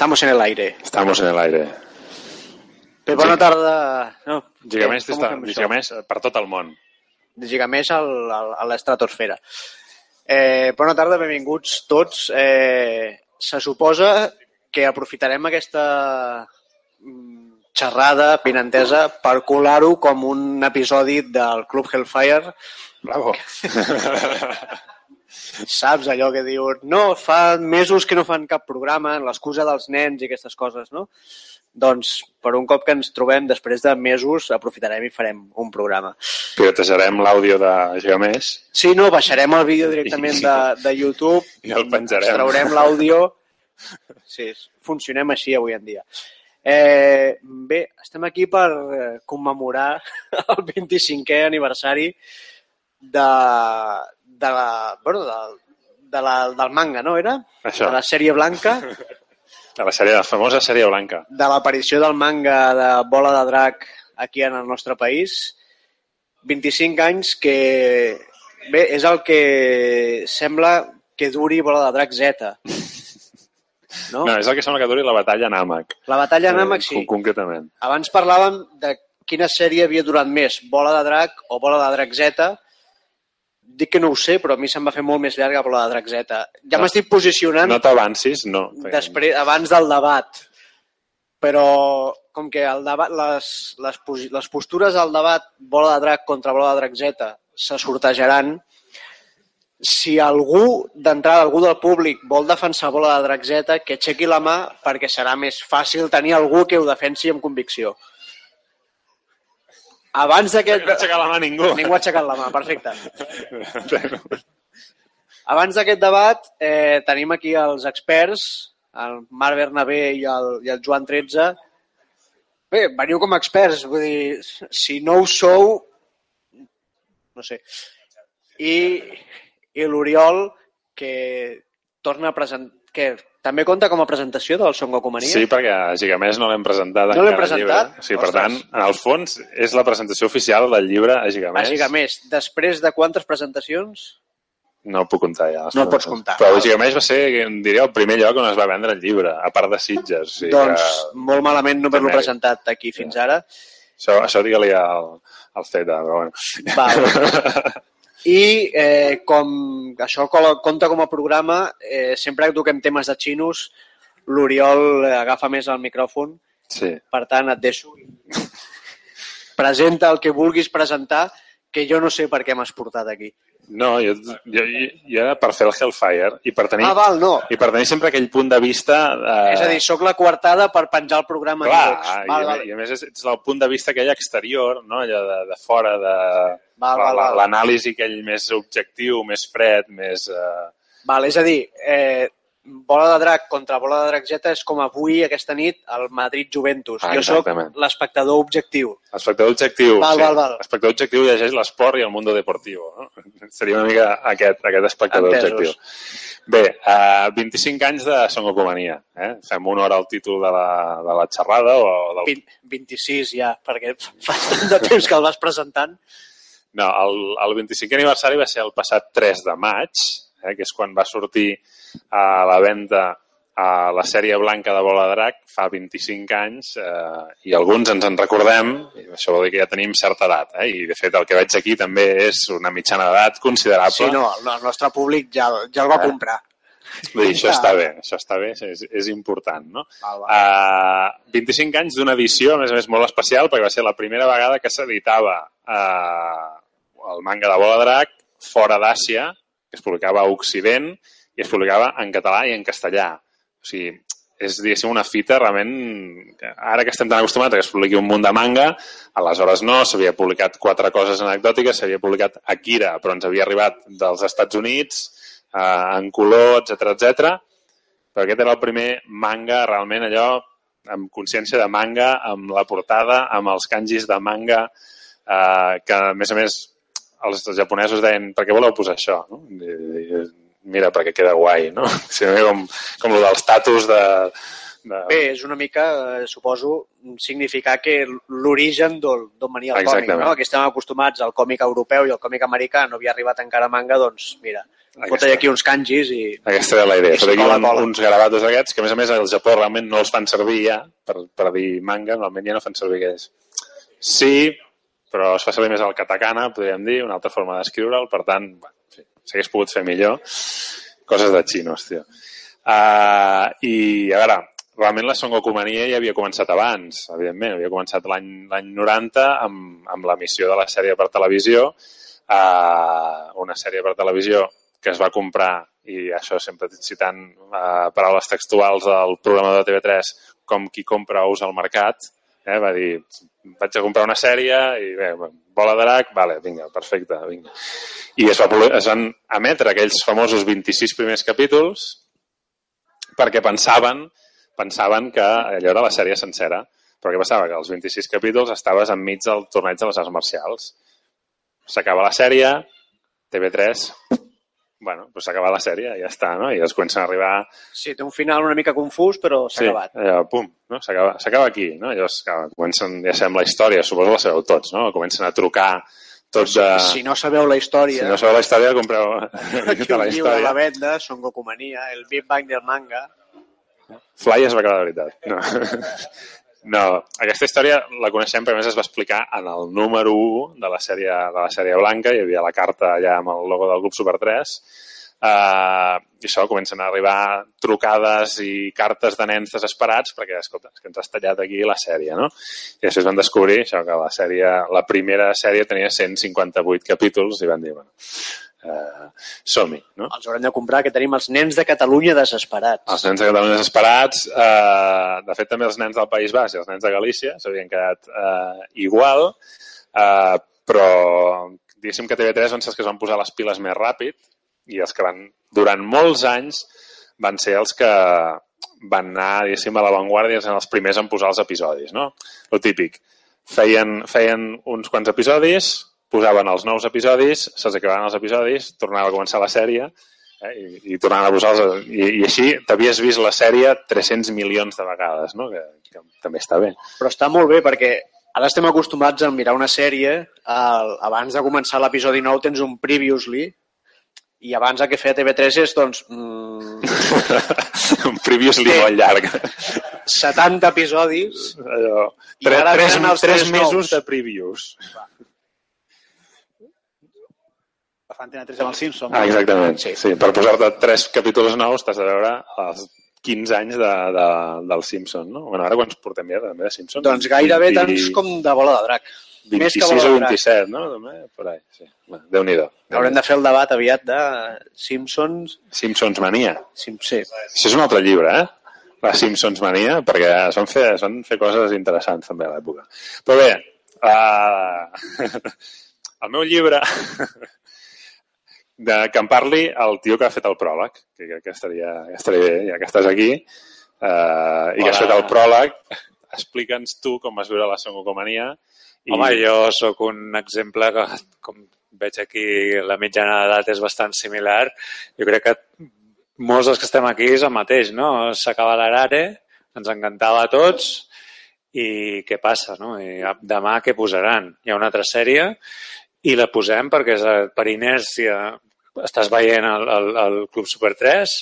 Estamos en el aire. Estamos en el aire. Bé, bona tarda. No, Gigamés, com ho està? Gigamés per tot el món. Gigamés al- al- a l'estratosfera. Eh, bona tarda, benvinguts tots. Eh, se suposa que aprofitarem aquesta mm, xerrada pinantesa per colar-ho com un episodi del Club Hellfire. Bravo. Saps allò que diuen no, fa mesos que no fan cap programa, l'excusa dels nens i aquestes coses, no? Doncs, per un cop que ens trobem després de mesos, aprofitarem i farem un programa. Pilotejarem l'àudio de Gigamés Sí, no, baixarem el vídeo directament de, de YouTube, i el penjarem. extraurem l'àudio. Sí, funcionem així avui en dia. Eh, bé, estem aquí per eh, commemorar el 25è aniversari de, de la, bueno, de, de la, del manga, no era? Això. De la sèrie blanca, De la, sèrie, la famosa sèrie blanca. de l'aparició del manga de Bola de Drac aquí en el nostre país. 25 anys que, bé, és el que sembla que duri Bola de Drac Z. No? No, és el que sembla que duri la batalla Nàmac. La batalla Nàmac, sí. Con- Concretament. Abans parlàvem de quina sèrie havia durat més, Bola de Drac o Bola de Drac Z. Dic que no ho sé, però a mi se'm va fer molt més llarga Bola de Drac Z. Ja No. m'estic posicionant No t'avancis, no. després, abans del debat. Però com que el debat, les, les, les postures al debat Bola de Drac contra Bola de Z se sortejaran, si algú d'entrada, algú del públic vol defensar Bola de Z, que aixequi la mà perquè serà més fàcil tenir algú que ho defensi amb convicció. Abans d'aquest... No aixecar la mà ningú. Ningú ha aixecat la mà, perfecte. Abans d'aquest debat, eh, tenim aquí els experts, el Marc Bernabé i el, i el Joan 13. Bé, veniu com a experts, vull dir, si no ho sou, no sé. I, i l'Oriol, que torna a presentar, que també compta com a presentació del Son Goku Mania. Sí, perquè a Gigamés no l'hem presentat No l'hem presentat? llibre. Sí, per Ostres. tant, en el fons, és la presentació oficial del llibre a Gigamés. Bàsica més, després de quantes presentacions? No puc comptar ja. No pots comptar. Però Gigamés va ser, diria, el primer lloc on es va vendre el llibre, a part de Sitges. O sigui doncs que, molt malament no haver-lo També. presentat aquí fins ara. això, això digue-li al, al Zeta, però bueno. Val. I eh, com això compta com a programa, eh, sempre que toquem temes de xinos, l'Oriol eh, agafa més el micròfon, Sí. per tant et deixo. Presenta el que vulguis presentar, que jo no sé per què m'has portat aquí. No, jo, jo, jo era per fer el Hellfire i per tenir, Ah, val, no. i per tenir sempre aquell punt de vista... Eh, És a dir, sóc la coartada per penjar el programa clar, i, Val, a- val. i a més és, és el punt de vista aquell exterior, no? allò de, de fora, de val, la- l'anàlisi aquell més objectiu, més fred, més... Eh, Val, és a dir, eh, Bola de Drac contra Bola de Drac Z és com avui, aquesta nit, el Madrid-Juventus. Ah, jo sóc l'espectador objectiu. Espectador objectiu. Val, sí. val, val. Espectador objectiu llegeix l'esport i el mundo deportivo. No? Seria una mica aquest, aquest espectador Entesos. objectiu. Bé, uh, 25 anys de Son Goku Mania. Eh? Fem honor al títol de la, de la xerrada o del... 20, 26 ja, perquè fa tant de temps que el vas presentant. No, el, el 25 aniversari va ser el passat 3 de maig, eh? que és quan va sortir a la venda a la sèrie blanca de Bola Drac fa 25 anys eh, i alguns ens en recordem, i això vol dir que ja tenim certa edat, eh? i de fet el que veig aquí també és una mitjana d'edat considerable. Sí, no, el, nostre públic ja, ja el va Eh. comprar. Vull dir, això està bé, això està bé, és, és important, no? Val. Uh, 25 anys d'una edició, a més a més, molt especial, perquè va ser la primera vegada que s'editava uh, el manga de Bola Drac fora d'Àsia, es publicava a Occident i es publicava en català i en castellà. O sigui, és, diguéssim, una fita realment... Ara que estem tan acostumats a que es publiqui un munt de manga, aleshores no, s'havia publicat quatre coses anecdòtiques, s'havia publicat Akira, però ens havia arribat dels Estats Units, eh, en color, etc etc. Però aquest era el primer manga, realment allò, amb consciència de manga, amb la portada, amb els kanjis de manga, eh, que a més a més els japonesos deien, per què voleu posar això? No? I, i, mira, perquè queda guai, no? Sigui, com, com el dels tatus de... de... Bé, és una mica, eh, suposo, significar que l'origen d'on venia el còmic, Exactament. no? Que estem acostumats al còmic europeu i al còmic americà, no havia arribat encara a manga, doncs, mira, Fotre aquí uns kanjis i... Aquesta era la idea, fotre aquí un, uns garabatos d'aquests, que a més a més al Japó realment no els fan servir ja, per, per dir manga, normalment ja no fan servir aquests. Sí, però es fa servir més el katakana, podríem dir, una altra forma d'escriure'l, per tant, bueno, s'hagués pogut fer millor. Coses de xinos, tio. Uh, I, a veure, realment la Son Goku Mania ja havia començat abans, evidentment, havia començat l'any 90 amb, amb l'emissió de la sèrie per televisió, uh, una sèrie per televisió que es va comprar, i això sempre citant uh, paraules textuals del programa de TV3, com qui compra ous al mercat, eh, va dir, vaig a comprar una sèrie i bé, bola de drac, vale, vinga, perfecte, vinga. I es, va, es van emetre aquells famosos 26 primers capítols perquè pensaven, pensaven que allò era la sèrie sencera. Però què passava? Que als 26 capítols estaves enmig del torneig de les arts marcials. S'acaba la sèrie, TV3, bueno, doncs s'acaba la sèrie, ja està, no? I es comencen a arribar... Sí, té un final una mica confús, però s'ha Sí, acabat. allò, pum, no? s'acaba aquí, no? Llavors, clar, comencen, ja sabem la història, suposo que la sabeu tots, no? Comencen a trucar tots de... Si no sabeu la història, Si no sabeu la història, compreu aquí la llibre a la història. venda, Son Goku Mania, el Big Bang del manga... Fly es va quedar de veritat. No. no, aquesta història la coneixem, però a més es va explicar en el número 1 de la sèrie, de la sèrie blanca, hi havia la carta allà amb el logo del grup Super 3, Uh, i això, comencen a arribar trucades i cartes de nens desesperats perquè, escolta, és que ens has tallat aquí la sèrie, no? I després van descobrir això, que la sèrie, la primera sèrie tenia 158 capítols i van dir, bueno, uh, som-hi, no? Els haurem de comprar, que tenim els nens de Catalunya desesperats. Els nens de Catalunya desesperats, eh, de fet també els nens del País Basc i els nens de Galícia s'havien quedat eh, igual, eh, però diguéssim que TV3 van ser els que es van posar les piles més ràpid i els que van, durant molts anys, van ser els que van anar, diguéssim, a l'avantguàrdia, eren els primers en posar els episodis, no? Lo típic. Feien, feien uns quants episodis, posaven els nous episodis, se'ls acabaven els episodis, tornava a començar la sèrie, eh, i, i tornaven a posar els... I, i així t'havies vist la sèrie 300 milions de vegades, no? Que, que també està bé. Però està molt bé perquè ara estem acostumats a mirar una sèrie, el, abans de començar l'episodi nou tens un previously, i abans el que feia TV3 és, doncs, mm, un previously molt llarg. 70 episodis, Allò, I tres, ara tres, venen els tres tres mesos nous. de previews. Fan Antena 3 amb els Simpsons. Ah, exactament. Sí, sí per posar-te tres capítols nous t'has de veure els 15 anys de, de, del Simpson, no? Bueno, ara quants portem ja també de Simpson? doncs gairebé 20 tants com de bola de drac. Més que 26 bola o de drac. 27, no? També, por ahí, sí. Bueno, Déu-n'hi-do. Haurem de fer el debat aviat de Simpsons. Simpsons Mania. Sim, sí. Això és un altre llibre, eh? La Simpsons Mania, perquè es van fer, es van fer coses interessants també a l'època. Però bé, uh... el meu llibre, de, que em parli el tio que ha fet el pròleg, que crec que estaria, que estaria bé, ja que estàs aquí, uh, i que has Hola. fet el pròleg, explica'ns tu com vas viure la songocomania. I... Home, jo sóc un exemple que, com veig aquí, la mitjana d'edat és bastant similar. Jo crec que molts dels que estem aquí és el mateix, no? S'acaba l'Arare, ens encantava a tots, i què passa, no? I demà què posaran? Hi ha una altra sèrie i la posem perquè és, eh, per inèrcia estàs veient el, el, el Club Super 3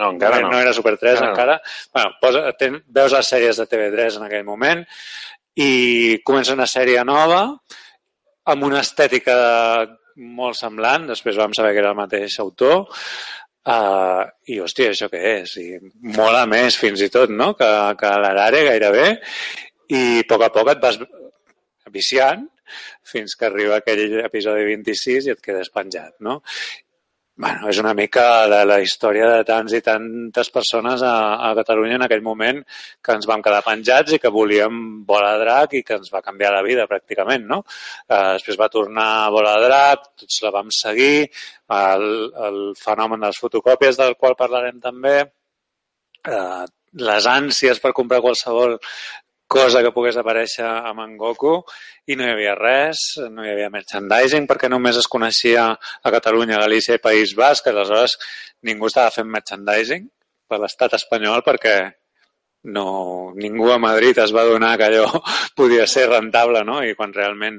No, encara no. no era Super 3 Encara no. encara. Bueno, posa, ten, veus les sèries de TV3 en aquell moment i comença una sèrie nova amb una estètica molt semblant, després vam saber que era el mateix autor, uh, i hòstia, això què és? I mola més fins i tot, no?, que, que l'Arare gairebé, i a poc a poc et vas viciant fins que arriba aquell episodi 26 i et quedes penjat, no? Bueno, és una mica de la història de tants i tantes persones a, a Catalunya en aquell moment que ens vam quedar penjats i que volíem Bola de Drac i que ens va canviar la vida pràcticament, no? Eh, després va tornar Bola de Drac, tots la vam seguir, el, el fenomen de les fotocòpies del qual parlarem també, eh, les ànsies per comprar qualsevol cosa que pogués aparèixer a Mangoku i no hi havia res, no hi havia merchandising perquè només es coneixia a Catalunya, Galícia i País Basc, aleshores ningú estava fent merchandising per l'estat espanyol perquè no, ningú a Madrid es va donar que allò podia ser rentable, no? I quan realment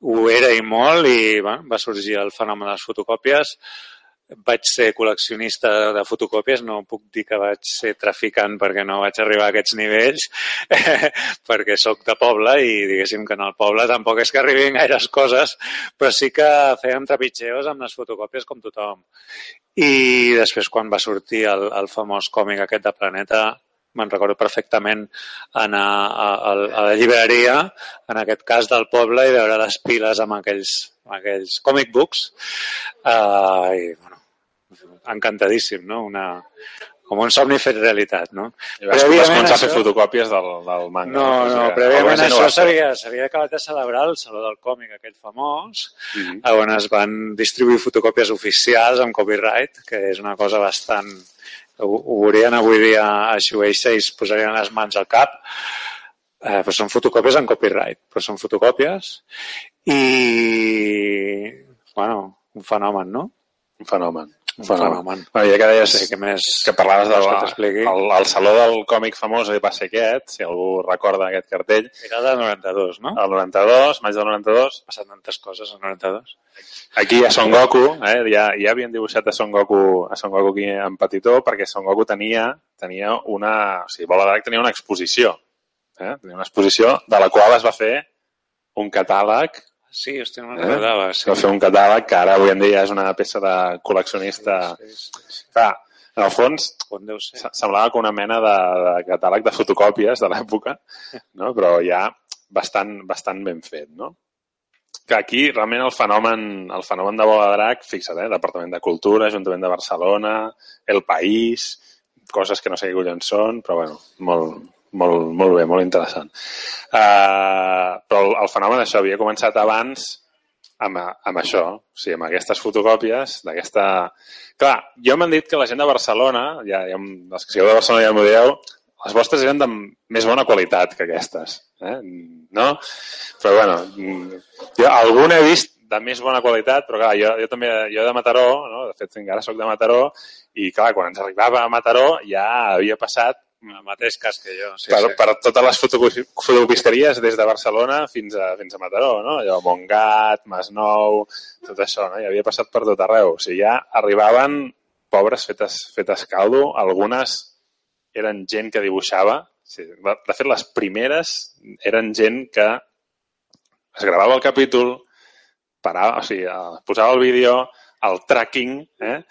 ho era i molt i bueno, va sorgir el fenomen de les fotocòpies vaig ser col·leccionista de fotocòpies, no puc dir que vaig ser traficant perquè no vaig arribar a aquests nivells, perquè sóc de poble i diguéssim que en el poble tampoc és que arribin gaires coses, però sí que fèiem trepitgeos amb les fotocòpies com tothom. I després quan va sortir el, el famós còmic aquest de Planeta, me'n recordo perfectament anar a, a, a la llibreria, en aquest cas del poble, i veure les piles amb aquells, amb aquells comic books. Uh, I, bueno, encantadíssim, no? Una, com un somni fet realitat, no? I vas, vas començar a fer fotocòpies del, del manga. No, no, O sigui, prèviament això fer. s'havia acabat de celebrar el Saló del Còmic, aquell famós, Mhm. on es van distribuir fotocòpies oficials amb copyright, que és una cosa bastant... Ho, ho veurien avui dia a Shueisha i es posarien les mans al cap, eh, però són fotocòpies amb copyright, però són fotocòpies i, bueno, un fenomen, no? Un fenomen. Fenomen. Bueno, ja que deies Sí, que més... que parlaves del vols que el, el saló del còmic famós va ser aquest, si algú recorda aquest cartell, Era del 92, no? el 92, maig del 92, Ha passat tantes coses al 92. Aquí a Son Goku, eh, ja, ja havien dibuixat a Son Goku, a Son Goku aquí en petitó, perquè Son Goku tenia, tenia una... O sigui, Bola Drac tenia una exposició. Eh? Tenia una exposició de la qual es va fer un catàleg, Sí, hòstia, no me'n eh? Sí. va fer un catàleg que ara avui en dia és una peça de col·leccionista. Sí, sí, sí. Clar, en el fons semblava com una mena de, de catàleg de fotocòpies de l'època, no? però ja bastant, bastant ben fet. No? Que aquí realment el fenomen, el fenomen de Bola de Drac, fixa't, eh? Departament de Cultura, Ajuntament de Barcelona, El País, coses que no sé què collons són, però bueno, molt, molt, molt bé, molt interessant. Uh, però el, el fenomen això havia començat abans amb, amb això, o sigui, amb aquestes fotocòpies d'aquesta... Clar, jo m'han dit que la gent de Barcelona, ja, ja, els que sigueu de Barcelona ja m'ho dieu, les vostres eren de més bona qualitat que aquestes, eh? no? Però bueno, jo alguna he vist de més bona qualitat, però clar, jo, jo també, jo de Mataró, no? de fet encara sóc de Mataró, i clar, quan ens arribava a Mataró ja havia passat El mateix cas que jo. Sí, per, sí. per totes les fotocopi- fotocopisteries des de Barcelona fins a, fins a Mataró, no? Allò, Montgat, Masnou, tot això, no? I havia passat per tot arreu. O sigui, ja arribaven pobres fetes, fetes caldo, algunes eren gent que dibuixava, sí, de de fet les primeres eren gent que es gravava el capítol, parava, o sigui, eh, posava el vídeo, el tracking, eh?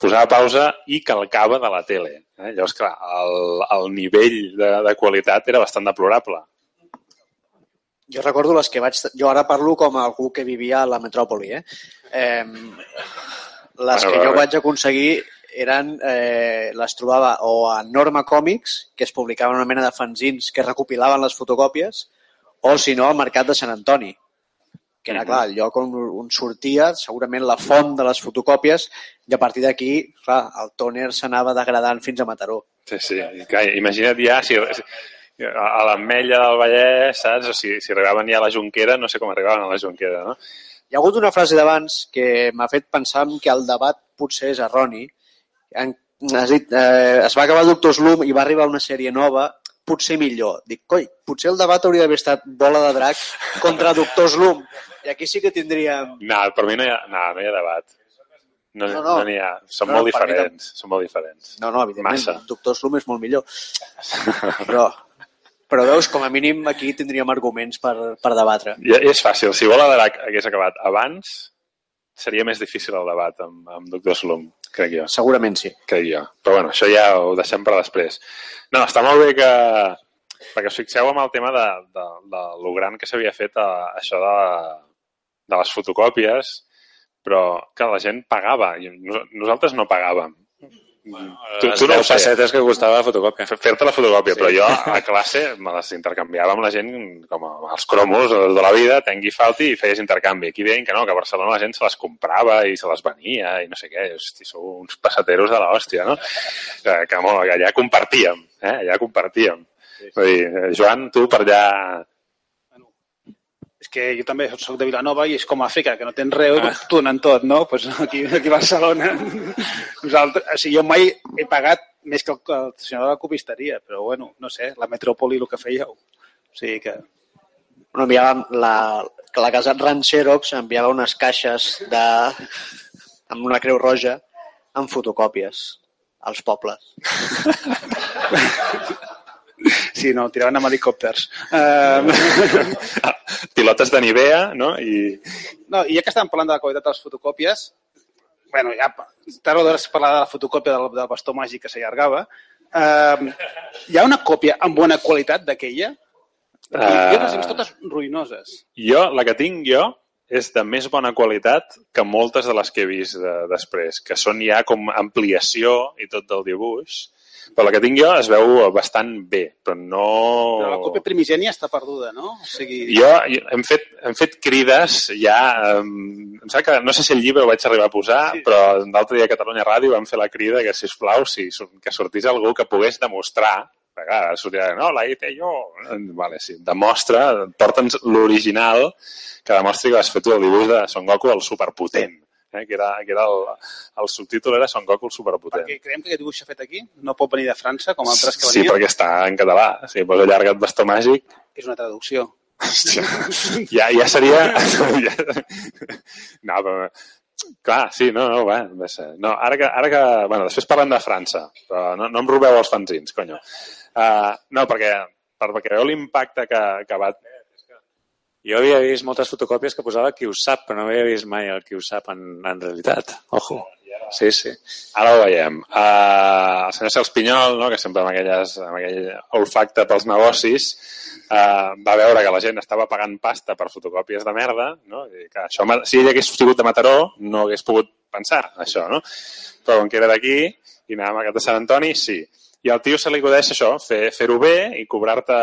posava pausa i calcava de la tele. Eh? Llavors, clar, el, el nivell de, de qualitat era bastant deplorable. Jo recordo les que vaig... Jo ara parlo com a algú que vivia a la metròpoli, eh? eh les Bueno, que jo vaig aconseguir eren... Eh, les trobava o a Norma Còmics, que es publicaven una mena de fanzins que recopilaven les fotocòpies, o si no al Mercat de Sant Antoni, que era, clar, el lloc on, on sortia segurament la font de les fotocòpies i a partir d'aquí, clar, el tòner s'anava degradant fins a Mataró. Sí, sí. Clar, imagina't ja si, a l'Ametlla del Vallès, saps? O si, si arribaven ja a la Jonquera, no sé com arribaven a la Jonquera, no? Hi ha hagut una frase d'abans que m'ha fet pensar que el debat potser és erroni. En, has dit, eh, es va acabar Doctor Slum i va arribar una sèrie nova, potser millor. Dic, coi, potser el debat hauria d'haver estat Bola de Drac contra Doctor Slum. I aquí sí que tindríem... No, per mi no hi ha, no, no hi ha debat. No n'hi No, no, no. no, ha. Són No, molt mi diferents. Són molt diferents. No, no, evidentment, Massa. Doctor Slum és molt millor. Però, però veus, com a mínim aquí tindríem arguments per, per debatre. I és fàcil. Si Bola de Drac hagués acabat abans, seria més difícil el debat amb, amb Doctor Slum, crec jo. Segurament sí. crec jo. Però bueno, això ja ho deixem per després. No, està molt bé que... Perquè us fixeu en el tema de, de, de lo gran que s'havia fet a, això de, de les fotocòpies, però que la gent pagava. I nos- nosaltres no pagàvem. Tu, Les tu no ho 10 feies, pessetes que costava la fotocòpia. fer- fer-te la fotocòpia, Sí. però jo a classe me les intercanviava amb la gent com els cromos de la vida, tengui falti i feies intercanvi. Aquí deien que no, que a Barcelona la gent se les comprava i se les venia i no sé què. Hosti, sou uns passateros de l'hòstia, no? Que, que, molt, que allà compartíem, eh? allà compartíem. Vull dir, eh, Joan, tu per allà... És que jo també soc de Vilanova i és com a Àfrica, que no tens res, ah. t'ho donen tot, no? Pues aquí, aquí a Barcelona, nosaltres, o sigui, jo mai he pagat més que el, el senyor de la copisteria, però bueno, no sé, la metròpoli el que fèieu. O sigui que... Bueno, enviàvem la, la casa Ran Xerox enviava unes caixes de, amb una creu roja amb fotocòpies als pobles. Sí, no, tiraven amb helicòpters. Uh, Pilotes de Nivea, no? I, no, i ja que estàvem parlant de la qualitat de les fotocòpies, bueno, ja tard o d'hora es parlava de la fotocòpia del, del bastó màgic que s'allargava. Uh, hi ha una còpia amb bona qualitat d'aquella? Uh... Jo les he vist totes ruïnoses. jo, la que tinc jo, és de més bona qualitat que moltes de les que he vist de, després, que són ja com ampliació i tot del dibuix. Però la que tinc jo es veu bastant bé, però no... Però la còpia primigènia està perduda, no? O sigui... Jo, jo hem, fet, hem fet crides ja... Um, em sembla que, no sé si el llibre ho vaig arribar a posar, sí. però l'altre dia a Catalunya Ràdio vam fer la crida que, si plau, si, que sortís algú que pogués demostrar clar, sortirà, no, la hice jo. Vale, sí, demostra, porta'ns l'original que demostri que has fet el dibuix de Son Goku el superpotent eh, que era, que era el, el subtítol era Son Goku el superpotent. Perquè creiem que aquest dibuix s'ha fet aquí, no pot venir de França, com altres que Sí, venien. perquè està en català. Si posa allargat bastó màgic, És una traducció. hòstia, ja, ja seria... Ja... No, però... Clar, sí, no, no, va, va ser. No, ara que, ara que... Bueno, després parlem de França, però no, no em robeu els fanzins, conyo. Uh, no, perquè, per, perquè veieu l'impacte que, que va... Jo havia vist moltes fotocòpies que posava qui ho sap, però no havia vist mai el qui ho sap en, en realitat. Ojo. Sí, sí. Ara ho veiem. Uh, el senyor Cels Pinyol, no, que sempre amb, aquelles, amb aquell olfacte pels negocis, uh, va veure que la gent estava pagant pasta per fotocòpies de merda, no? I que això, si ell hagués sigut de Mataró, no hagués pogut pensar això, no? Però com que era d'aquí i anàvem a cap de Sant Antoni, sí. I al tio se li acudeix això, fer- fer-ho bé i cobrar-te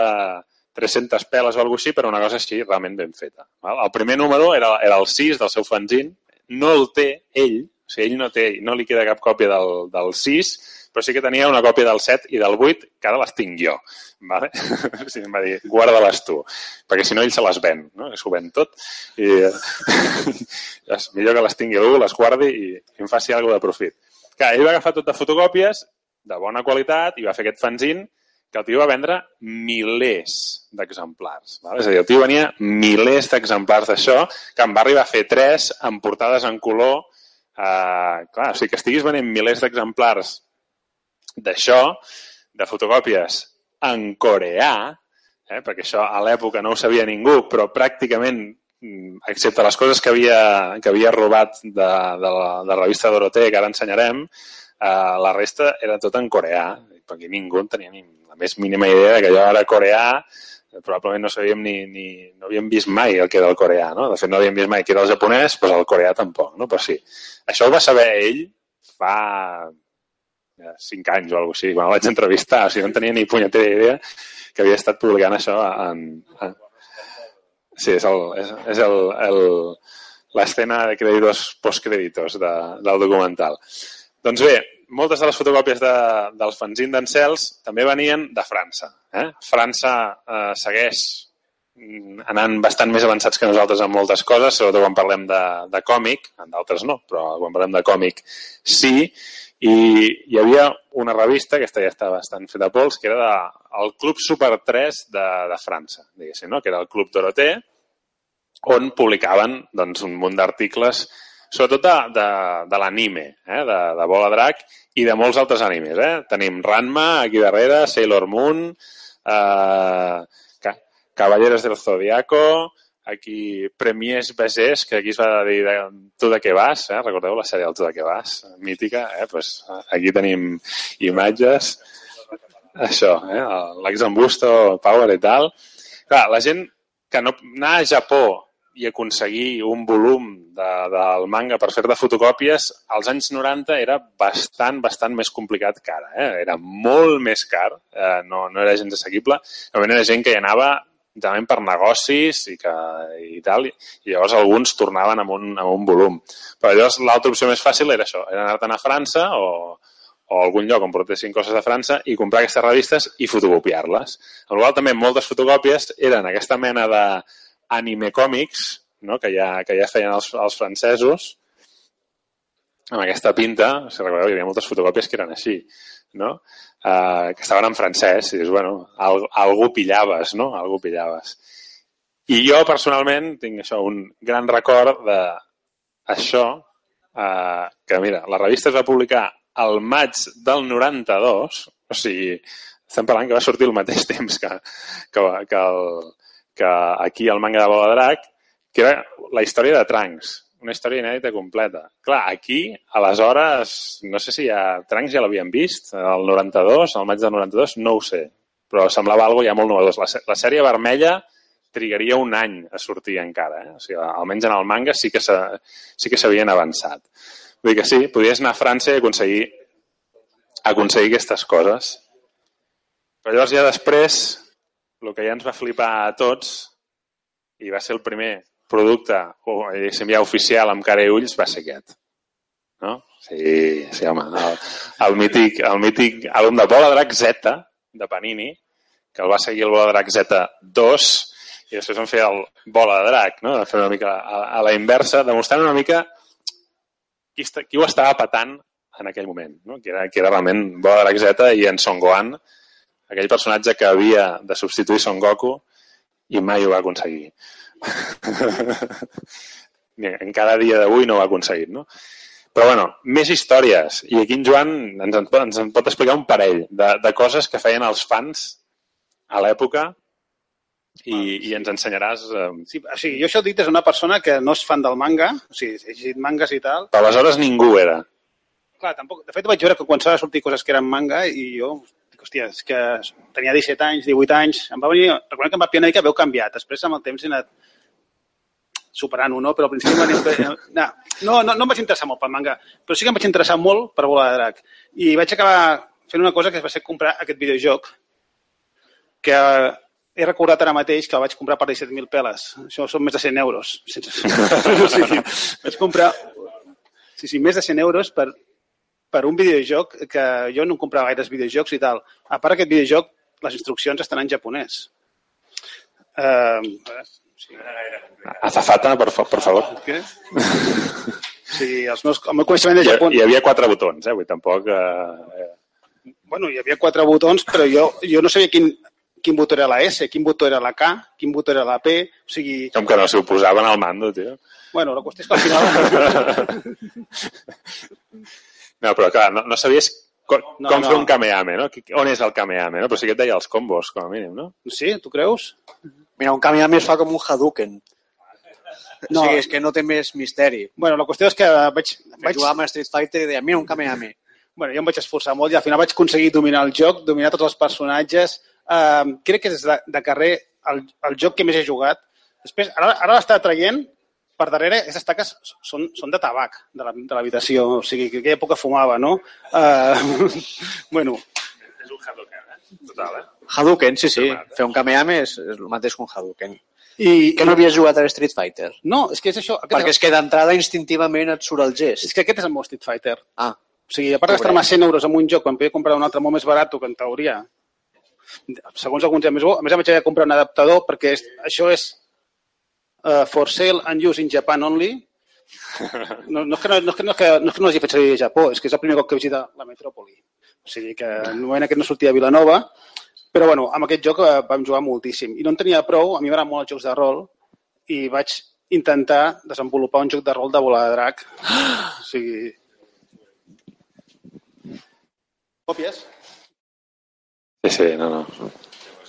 300 peles o alguna així per una cosa així realment ben feta. Val? El primer número era, era el 6 del seu fanzine, no el té ell, o sigui, ell no, té, no li queda cap còpia del, del 6, però sí que tenia una còpia del 7 i del 8, que ara les tinc jo. Vale? O sigui, em va dir, guarda-les tu, perquè si no ell se les ven, no? s'ho ven tot. I és millor que les tingui algú, les guardi i, i em faci alguna de profit. Clar, ell va agafar tot de fotocòpies de bona qualitat i va fer aquest fanzine que el tio va vendre milers d'exemplars. És a dir, el tio venia milers d'exemplars d'això, que em va arribar fer tres amb portades en color. Eh, clar, o sigui, que estiguis venent milers d'exemplars d'això, de fotocòpies en coreà, eh, perquè això a l'època no ho sabia ningú, però pràcticament, mm, excepte les coses que havia, que havia robat de, de, la, de la revista Dorotea, que ara ensenyarem, eh, la resta era tot en coreà, perquè ningú en tenia ni la més mínima idea de que allò era coreà, probablement no sabíem ni, ni no havíem vist mai el que era el coreà, no? De fet, no havíem vist mai que era el japonès, però el coreà tampoc, no? Però sí. Això ho va saber ell fa cinc anys o alguna cosa així, quan el vaig entrevistar, o sigui, no en tenia ni punyetera idea que havia estat publicant això en... en... Sí, és el, és, és el, el, l'escena de crèditos postcrèditos de, del documental. Doncs bé, moltes de les fotocòpies de, del fanzine d'Encels també venien de França. Eh? França eh, segueix mm, anant bastant més avançats que nosaltres en moltes coses, sobretot quan parlem de, de còmic, en d'altres no, però quan parlem de còmic sí, i hi havia una revista, aquesta ja està bastant feta pols, que era de, el Club Super 3 de, de França, diguéssim, no? que era el Club Doroté, on publicaven doncs, un munt d'articles sobretot de, de, de l'anime, eh? de, de Bola Drac i de molts altres animes. Eh? Tenim Ranma aquí darrere, Sailor Moon, eh, Ca- Caballeros del Zodiaco, aquí Premies Besés, que aquí es va dir de, tu de què vas, eh? recordeu la sèrie del tu de què vas, mítica, eh? pues, aquí tenim imatges, això, eh? l'exambusto, Power i tal. Clar, la gent que no anar a Japó i aconseguir un volum de, del manga per fer de fotocòpies, als anys 90 era bastant, bastant més complicat que ara. Eh? Era molt més car, eh, no, no era gens assequible. Normalment era gent que hi anava generalment per negocis i, que, i tal, i llavors alguns tornaven amb un, amb un volum. Però llavors l'altra opció més fàcil era això, era anar-te'n a França o, o a algun lloc on portessin coses de França i comprar aquestes revistes i fotocopiar-les. Amb la també moltes fotocòpies eren aquesta mena de anime còmics no? que, ja, que ja feien els, els francesos amb aquesta pinta, si recordeu, hi havia moltes fotocòpies que eren així, no? Uh, que estaven en francès, i dius, bueno, al, algú pillaves, no? Algú pillaves. I jo, personalment, tinc això, un gran record de això, eh, que mira, la revista es va publicar al maig del 92, o sigui, estem parlant que va sortir al mateix temps que, que, que, el, que aquí el manga de Bola de Drac, que era la història de Trunks, una història inèdita completa. Clar, aquí, aleshores, no sé si ja Trunks ja l'havien vist, el 92, al maig del 92, no ho sé, però semblava algo ja molt novedós. La, la sèrie vermella trigaria un any a sortir encara, eh? o sigui, almenys en el manga sí que s'ha- sí s'havien avançat. Vull dir que sí, podies anar a França i aconseguir, aconseguir aquestes coses. Però llavors ja després, el que ja ens va flipar a tots, i va ser el primer producte, o diguéssim ja oficial amb cara i ulls, va ser aquest. No? Sí, sí, home. El, el, mític, el mític àlbum de Bola Drac Z, de Panini, que el va seguir el Bola Drac Z2, i després vam fer el Bola de Drac, no? De fer una mica a, a la inversa, demostrant una mica qui, qui ho estava patant en aquell moment, no? que, era, que era realment Bola Drac Z i en Son Gohan, aquell personatge que havia de substituir Son Goku i mai ho va aconseguir. Ni Encara a dia d'avui no ho ha aconseguit, no? Però, bueno, més històries. I aquí en Joan ens en, pot- ens en pot explicar un parell de, de coses que feien els fans a l'època i, i ens ensenyaràs... Eh, Sí, o sigui, jo això ho dic des d'una persona que no és fan del manga, o sigui, he llegit mangas i tal. però aleshores ningú era. Clar, tampoc... De fet, vaig veure que començava a sortir coses que eren manga i jo, hòstia, és que tenia 17 anys, 18 anys, em va venir... Recordo que em va pillar una mica, veu canviat. Després, amb el temps, he anat superant-ho, no? Però al principi va... No, no, no, no em vaig interessar molt pel manga, però sí que em vaig interessar molt per Bola de Drac. I vaig acabar fent una cosa que va ser comprar aquest videojoc, que he recordat ara mateix que el vaig comprar per 17.000 peles. Això són més de 100 euros. Sense... o sigui, vaig comprar sí, sí, més de 100 euros per, per un videojoc que jo no comprava gaires videojocs i tal. A part aquest videojoc, les instruccions estan en japonès. Uh, sí. Azafata, per, fa- per favor. Què? Sí, els meus, el meu coneixement de Hi, Japó... hi havia quatre botons, eh? Vull tampoc... Eh, Bueno, hi havia quatre botons, però jo, jo no sabia quin, quin botó era la S, quin botó era la K, quin botó era la P, o sigui... com que no s'ho posaven al mando, tio. Bueno, la qüestió és que al final... No, però clar, no, no sabies com, No, com no. fer un kameame, no? On és el kameame, no? Però sí que et deia els combos, com a mínim, no? Sí, tu creus? Mira, un Kamehameha es fa com un Hadouken. No. O sigui, és que no té més misteri. Bueno, la qüestió és que vaig... Vaig... vaig Jugàvem a Street Fighter i deia, mira, un Kamehameha. bueno, jo em vaig esforçar molt i al final vaig aconseguir dominar el joc, dominar tots els personatges. Uh, crec que és de, de carrer el, el joc que més he jugat. Després, ara, ara l'està traient per darrere, aquestes taques són, són de tabac de la- de l'habitació, o sigui, que aquella època fumava, no? Uh, bueno, És un Hadouken, eh? Total, eh? Hadouken, sí, sí. Fer un Kamehameha és, és el mateix que un Hadouken. i... Que no havies jugat a Street Fighter? No, és que és això. Aquest Perquè és que d'entrada instintivament et surt el gest. És que aquest és el meu Street Fighter. Ah, O sigui, a part de gastar-me 100 euros en un joc quan podia comprar un altre molt més barat que en teoria, segons alguns ja més bo, a més vaig haver de comprar un adaptador perquè és, això és uh, for sale and use in Japan only. No, no, és que no, no, és que no, és que, no és que no hagi fet servir a Japó, és que és el primer cop que visita la metròpoli. O sigui que en el moment aquest no sortia a Vilanova, però bueno, amb aquest joc eh, vam jugar moltíssim. I no en tenia prou, a mi m'agraden molt els jocs de rol, i vaig intentar desenvolupar un joc de rol de bola de drac. O sigui... Còpies? Sí, sí, no, no.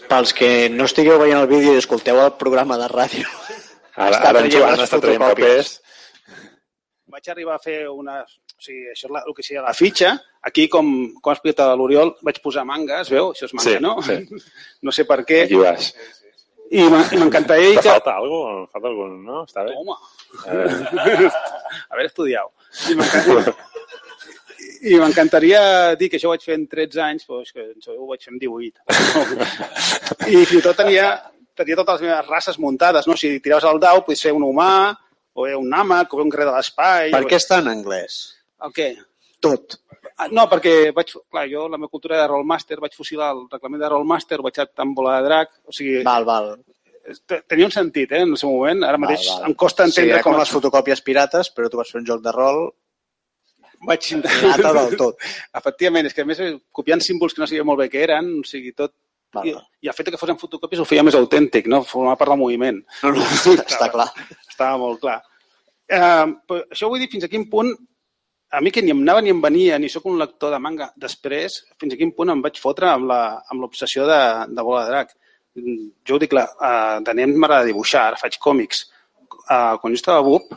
pels que no estigueu veient el vídeo i escolteu el programa de ràdio, Ara, ara en traient Joan està traient papers. vaig arribar a fer una... O sigui, això és la, el que seria la fitxa. Aquí, com, com ha explicat l'Oriol, vaig posar manga, es veu? Això és manga, Sí, no? sí. No sé per què. Aquí vas. I m'en- i m'encantaria Te que... falta alguna cosa? Falta algun, no? Està bé? Home, A veure. haver estudiat. I m'encantaria... I m'encantaria dir que això ho vaig fer en 13 anys, però és que això ho vaig fer en 18. I fins i tot tenia, tenia totes les meves races muntades, no? Si tiraves el dau, podia ser un humà, o un àmac, o un guerrer de l'espai... per o- què està en anglès? El què? Tot. Ah, No, perquè vaig, clar, jo, la meva cultura de Rollmaster, vaig fusilar el reglament de Rollmaster, vaig estar amb bola de drac, o sigui, Val, val. te- tenia un sentit, eh, en el seu moment. Ara mateix val, val. em costa Sí, entendre era com com... les fotocòpies pirates, però tu vas fer un joc de rol Vaig pirata del tot. Efectivament, és que a més copiant símbols que no sabia molt bé què eren, o sigui, tot... Val, I. I el fet que fossin fotocòpies ho feia més autèntic, no? Formava part del moviment. No, no, està clar. Estava molt clar. Eh, però això vull dir fins a quin punt a mi que ni em anava ni em venia, ni sóc un lector de manga. Després, fins a quin punt em vaig fotre amb l'obsessió de, de Bola de Drac. Jo ho dic, clar, uh, de nen m'agrada dibuixar, ara faig còmics. Uh, quan jo estava a BUP,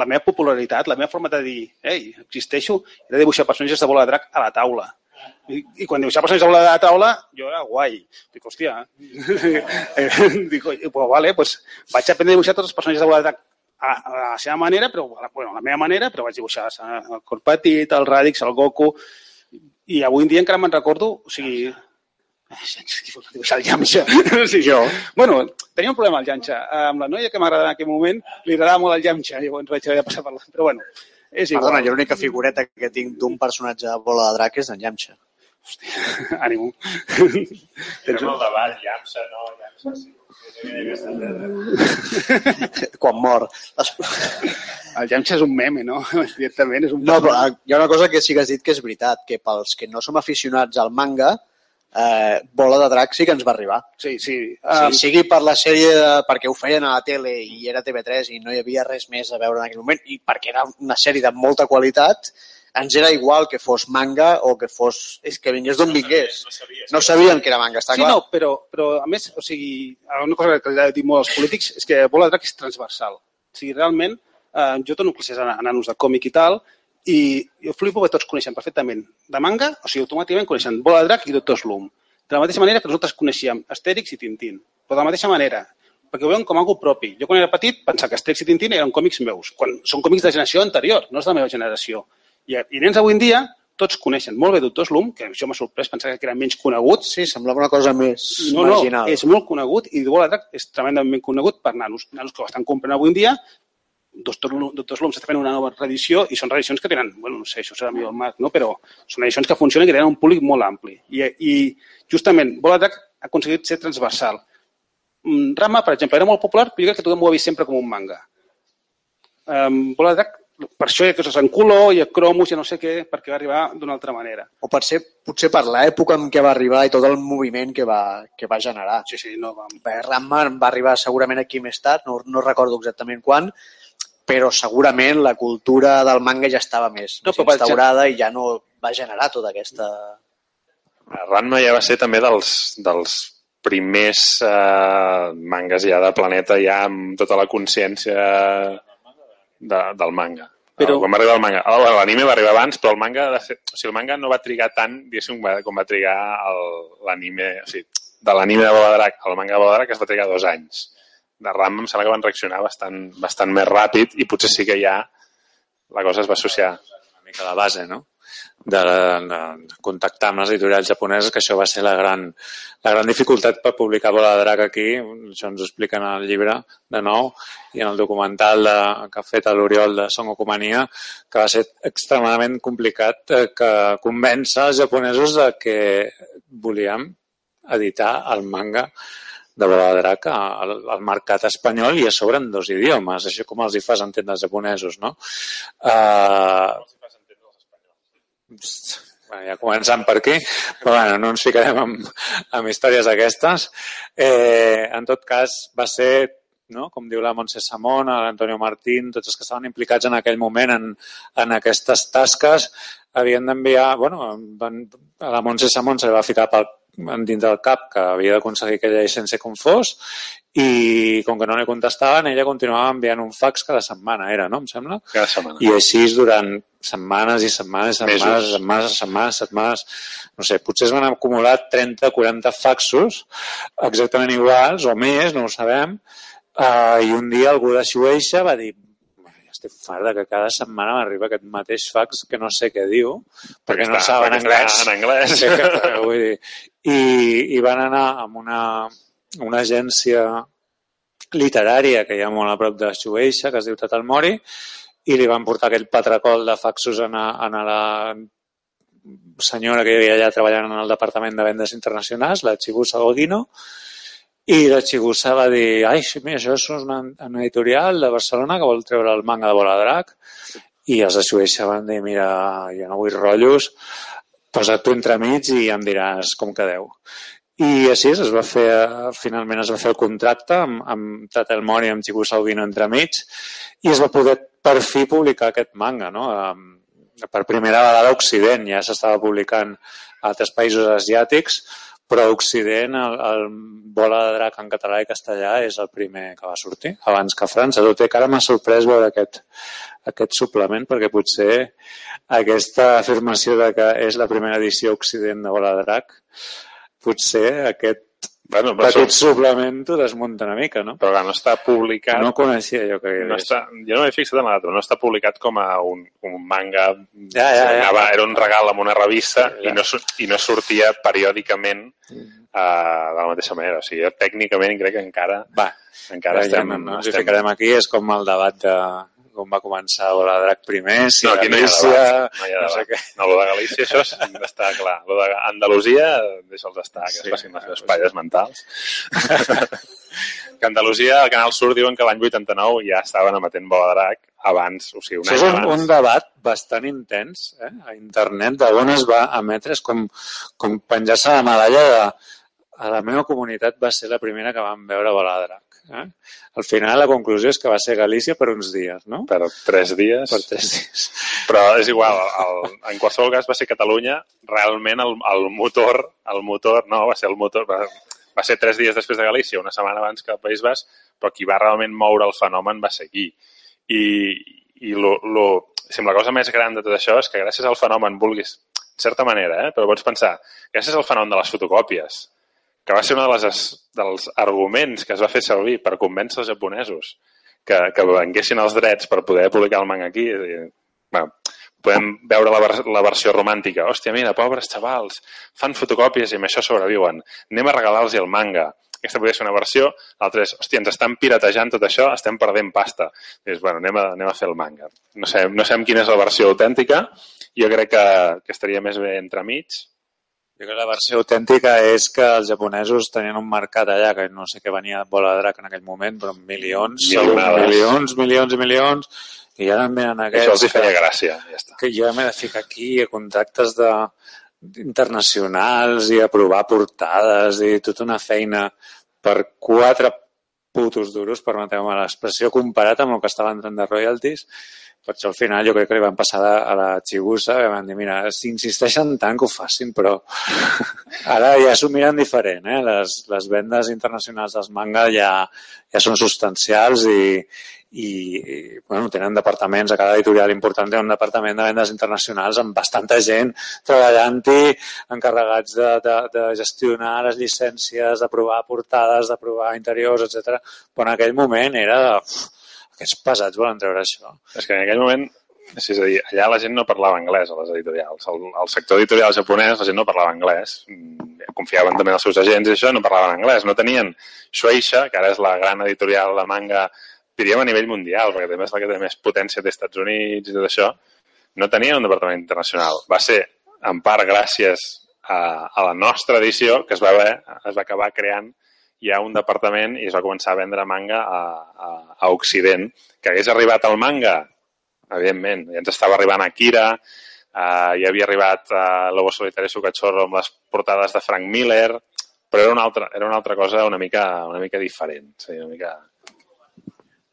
la meva popularitat, la meva forma de dir, ei, existeixo, era dibuixar personatges de Bola de Drac a la taula. I, i quan personatges de bola de la taula, jo era guai. Dic, hòstia, eh, dic, "Oi, pues vale, pues vaig aprendre a dibuixar tots els personatges de de drac a, a la seva manera, però, bueno, a la meva manera, però vaig dibuixar el cor petit, el Radix, el Goku, i avui en dia encara me'n recordo, o sigui, eh, dibuixar el Yamcha. sí, jo. Bueno, tenia un problema al Yamcha. Amb la noia que m'agradava en aquell moment, li agradava molt el Yamcha, llavors vaig haver de passar per la... Però bueno, és igual. Perdona, jo l'única figureta que tinc d'un personatge de bola de drac és en Yamcha. Ànimo. Tens el davall, Yamsa, no, Yamsa, sí. Quan mor. El Yamcha és un meme, no? Directament és un... No, però hi ha una cosa que sí que has dit que és veritat, que pels que no som aficionats al manga, eh, Bola de Drac sí que ens va arribar. Sí, sí. Um, sí, sigui per la sèrie, de, perquè ho feien a la tele i era TV3 i no hi havia res més a veure en aquell moment, i perquè era una sèrie de molta qualitat, ens era igual que fos manga o que fos... És que vingués d'on vingués. No sabies. No sabien que era manga, està Sí, clar. no, però, però a més, o sigui, una cosa que li he dit molt als polítics és que Bola de Drac és transversal. O sigui, realment, eh, jo dono classes a, a nanos de còmic i tal, i jo flipo que tots coneixen perfectament de manga, o sigui, automàticament coneixen Bola de Drac i Doctor Slum. De la mateixa manera que nosaltres coneixíem Astèrix i Tintín. Però de la mateixa manera, perquè ho veuen com algo propi. Jo quan era petit pensava que Astèrix i Tintín eren còmics meus, quan són còmics de generació anterior, no és de la meva generació. I, i nens avui en dia tots coneixen molt bé Doctor Slum, que això m'ha sorprès pensar que era menys conegut, Sí, semblava una cosa més no, no, marginal. és molt conegut i Bola de Drac és tremendament conegut per nanos. Nanos que ho estan comprant avui en dia. Doctor, Doctor Slum s'està fent una nova reedició i són reedicions que tenen, bueno, no sé, això serà millor el Marc, no? però són edicions que funcionen i que tenen un públic molt ampli. I, i justament, Bola ha aconseguit ser transversal. Mm, Rama, per exemple, era molt popular, però jo crec que tothom ho ha vist sempre com un manga. Um, Bola Drac, per això hi ha coses en color, hi ha cromos, i no sé què, perquè va arribar d'una altra manera. O per ser, potser per l'època en què va arribar i tot el moviment que va, que va generar. Sí, sí, no, va, Bé, Ramma va arribar segurament aquí més tard, no, no recordo exactament quan, però segurament la cultura del manga ja estava més, No, més instaurada i ja no va generar tota aquesta... Ranma ja va ser també dels, dels primers eh, mangas ja de Planeta, ja amb tota la consciència de, del manga. Però-. Quan va arribar el manga. Oh, L'anime va arribar abans, però el manga, de fet, o sigui, el manga no va trigar tant, diguéssim, com va- trigar l'anime, o sigui, de l'anime de Bola de Drac al manga de Bola de Drac es va trigar dos anys. De Ranma em sembla que van reaccionar bastant, bastant més ràpid i potser sí que ja la cosa es va associar. una mica la base, no? De, de, de contactar amb les editorials japoneses, que això va ser la gran, la gran dificultat per publicar Bola de Drac aquí. Això ens ho expliquen al llibre, de nou, i en el documental de, que ha fet l'Oriol de Son Okumania, que va ser extremadament complicat eh, que convèncer els japonesos de que volíem editar el manga de Drac al, al mercat espanyol i a sobre en dos idiomes, això com els hi fas entendre els japonesos, no? Uh, bueno, ja començant per aquí, però bueno, no ens ficarem amb, amb històries d'aquestes. Eh, en tot cas, va ser, no? com diu la Montse Samón, l'Antonio Martín, tots els que estaven implicats en aquell moment en, en aquestes tasques, havien d'enviar, bueno, van, a la Montse Samón se li va ficar pel, dins del cap que havia d'aconseguir aquella llicència com fos i com que no li contestaven, ella continuava enviant un fax cada setmana, era, no? Em sembla? Cada setmana. I així durant setmanes i setmanes, setmanes, Mesos. setmanes, setmanes, setmanes, no sé, potser es van acumular 30, 40 faxos exactament iguals o més, no ho sabem, uh, i un dia algú de Xueixa va dir "Bueno, ja estic fart de que cada setmana m'arriba aquest mateix fax que no sé què diu, perquè, no està- saben perquè anglès. en anglès. Sí, que, vull dir, i, I van anar amb una, una agència literària que hi ha molt a prop de Xueixa, que es diu Tatalmori, i li van portar aquell patracol de faxos a, a, a la senyora que hi havia allà treballant en el Departament de Vendes Internacionals, la Chibusa Godino, i la Chibusa va dir, ai, mira, això és una, una editorial de Barcelona que vol treure el manga de Bola Drac, i els de Suïssa van dir, mira, jo no vull rotllos, posa't tu entremig i em diràs com quedeu. I així es va fer, finalment es va fer el contracte amb, amb Tatel Mori, amb Chibu Salvino entremig, i es va poder per fi publicar aquest manga, no? Per primera vegada a Occident, ja s'estava publicant a altres països asiàtics, però a Occident el, el Bola de Drac en català i castellà és el primer que va sortir, abans que França. Tot i que ara m'ha sorprès veure aquest, aquest suplement, perquè potser aquesta afirmació de que és la primera edició Occident de Bola de Drac, potser aquest Bueno, però, petit això, suplement t'ho desmunta una mica, no? però clar, no està publicat... No coneixia jo que hi no està, jo no m'he fixat en la data, però no està publicat com a un, un manga. Ja, ja, ja. Anava, era un regal amb una revista i, ja. no, sur- i no sortia periòdicament uh, de la mateixa manera. O sigui, jo tècnicament crec que encara, Va, encara ja estem... no, no hi estem- ficarem aquí, és com el debat de com va començar la Drac primer, si No, aquí no hi ha Galícia, debat. No, hi ha no sé què. No, lo de Galícia, això és- està clar. Lo d'Andalusia, deixa'ls estar, que Sí, es facin les seves palles mentals. que Andalusia, al Canal Sur, diuen que l'any 89 ja estaven emetent Bola de Drac abans, o sigui, un Això és un, abans. un debat bastant intens eh? a internet de on es va emetre, és com, com penjar-se la medalla de a la meva comunitat va ser la primera que vam veure volar drac. Eh? Al final la conclusió és que va ser Galícia per uns dies, no? Per tres dies. Per tres dies. Però és igual, el, en qualsevol cas va ser Catalunya, realment el, el motor, el motor, no, va ser el motor, va, va ser tres dies després de Galícia, una setmana abans que el País Basc, però qui va realment moure el fenomen va ser aquí. I, i lo, lo, sembla la cosa més gran de tot això és que gràcies al fenomen, vulguis, en certa manera, eh, però pots pensar, gràcies al fenomen de les fotocòpies, que va ser un de les, dels arguments que es va fer servir per convèncer els japonesos que, que venguessin els drets per poder publicar el manga aquí. És dir, bueno, podem veure la, la versió romàntica. Hòstia, mira, pobres xavals, fan fotocòpies i amb això sobreviuen. Anem a regalar-los el manga. Aquesta podria ser una versió. L'altra és, hòstia, ens estan piratejant tot això, estem perdent pasta. I és, bueno, anem a, anem a fer el manga. No sé, no sabem quina és la versió autèntica. Jo crec que, que estaria més bé entremig. Jo crec que la versió autèntica és que els japonesos tenien un mercat allà, que no sé què venia de bola de drac en aquell moment, però milions, Milionades. milions, milions i milions, i ara en venen aquests... Això els hi feia gràcia. Ja està. que jo m'he de ficar aquí a contactes de, internacionals i aprovar portades i tota una feina per quatre putos duros, permeteu-me l'expressió, comparat amb el que estava entrant de royalties. Per això al final jo crec que li van passar a, la Chibusa i van dir, mira, si insisteixen tant que ho facin, però ara ja s'ho miren diferent, eh? Les, les vendes internacionals dels manga ja, ja són substancials i, i, i bueno, tenen departaments, a cada editorial important té un departament de vendes internacionals amb bastanta gent treballant-hi, encarregats de, de, de gestionar les llicències, d'aprovar portades, d'aprovar interiors, etc. Però en aquell moment era... Uf, aquests pesats volen treure això. És que en aquell moment, és a dir, allà la gent no parlava anglès a les editorials. El, el sector editorial japonès, la gent no parlava anglès. Mm, Confiaven també en els seus agents i això, no parlaven anglès. No tenien Shueisha, que ara és la gran editorial de manga, diríem a nivell mundial, perquè també és la que té més potència dels Estats Units i tot això. No tenien un departament internacional. Va ser, en part, gràcies a, a la nostra edició, que es va, haver, es va acabar creant ja un departament i es va començar a vendre manga a, a, a Occident. Que hagués arribat al manga, evidentment, ja ens estava arribant Akira, uh, ja havia arribat uh, Lobo Solitario i su cachorro amb les portades de Frank Miller, però era una altra, era una altra cosa una mica, una mica diferent. Sí, una mica...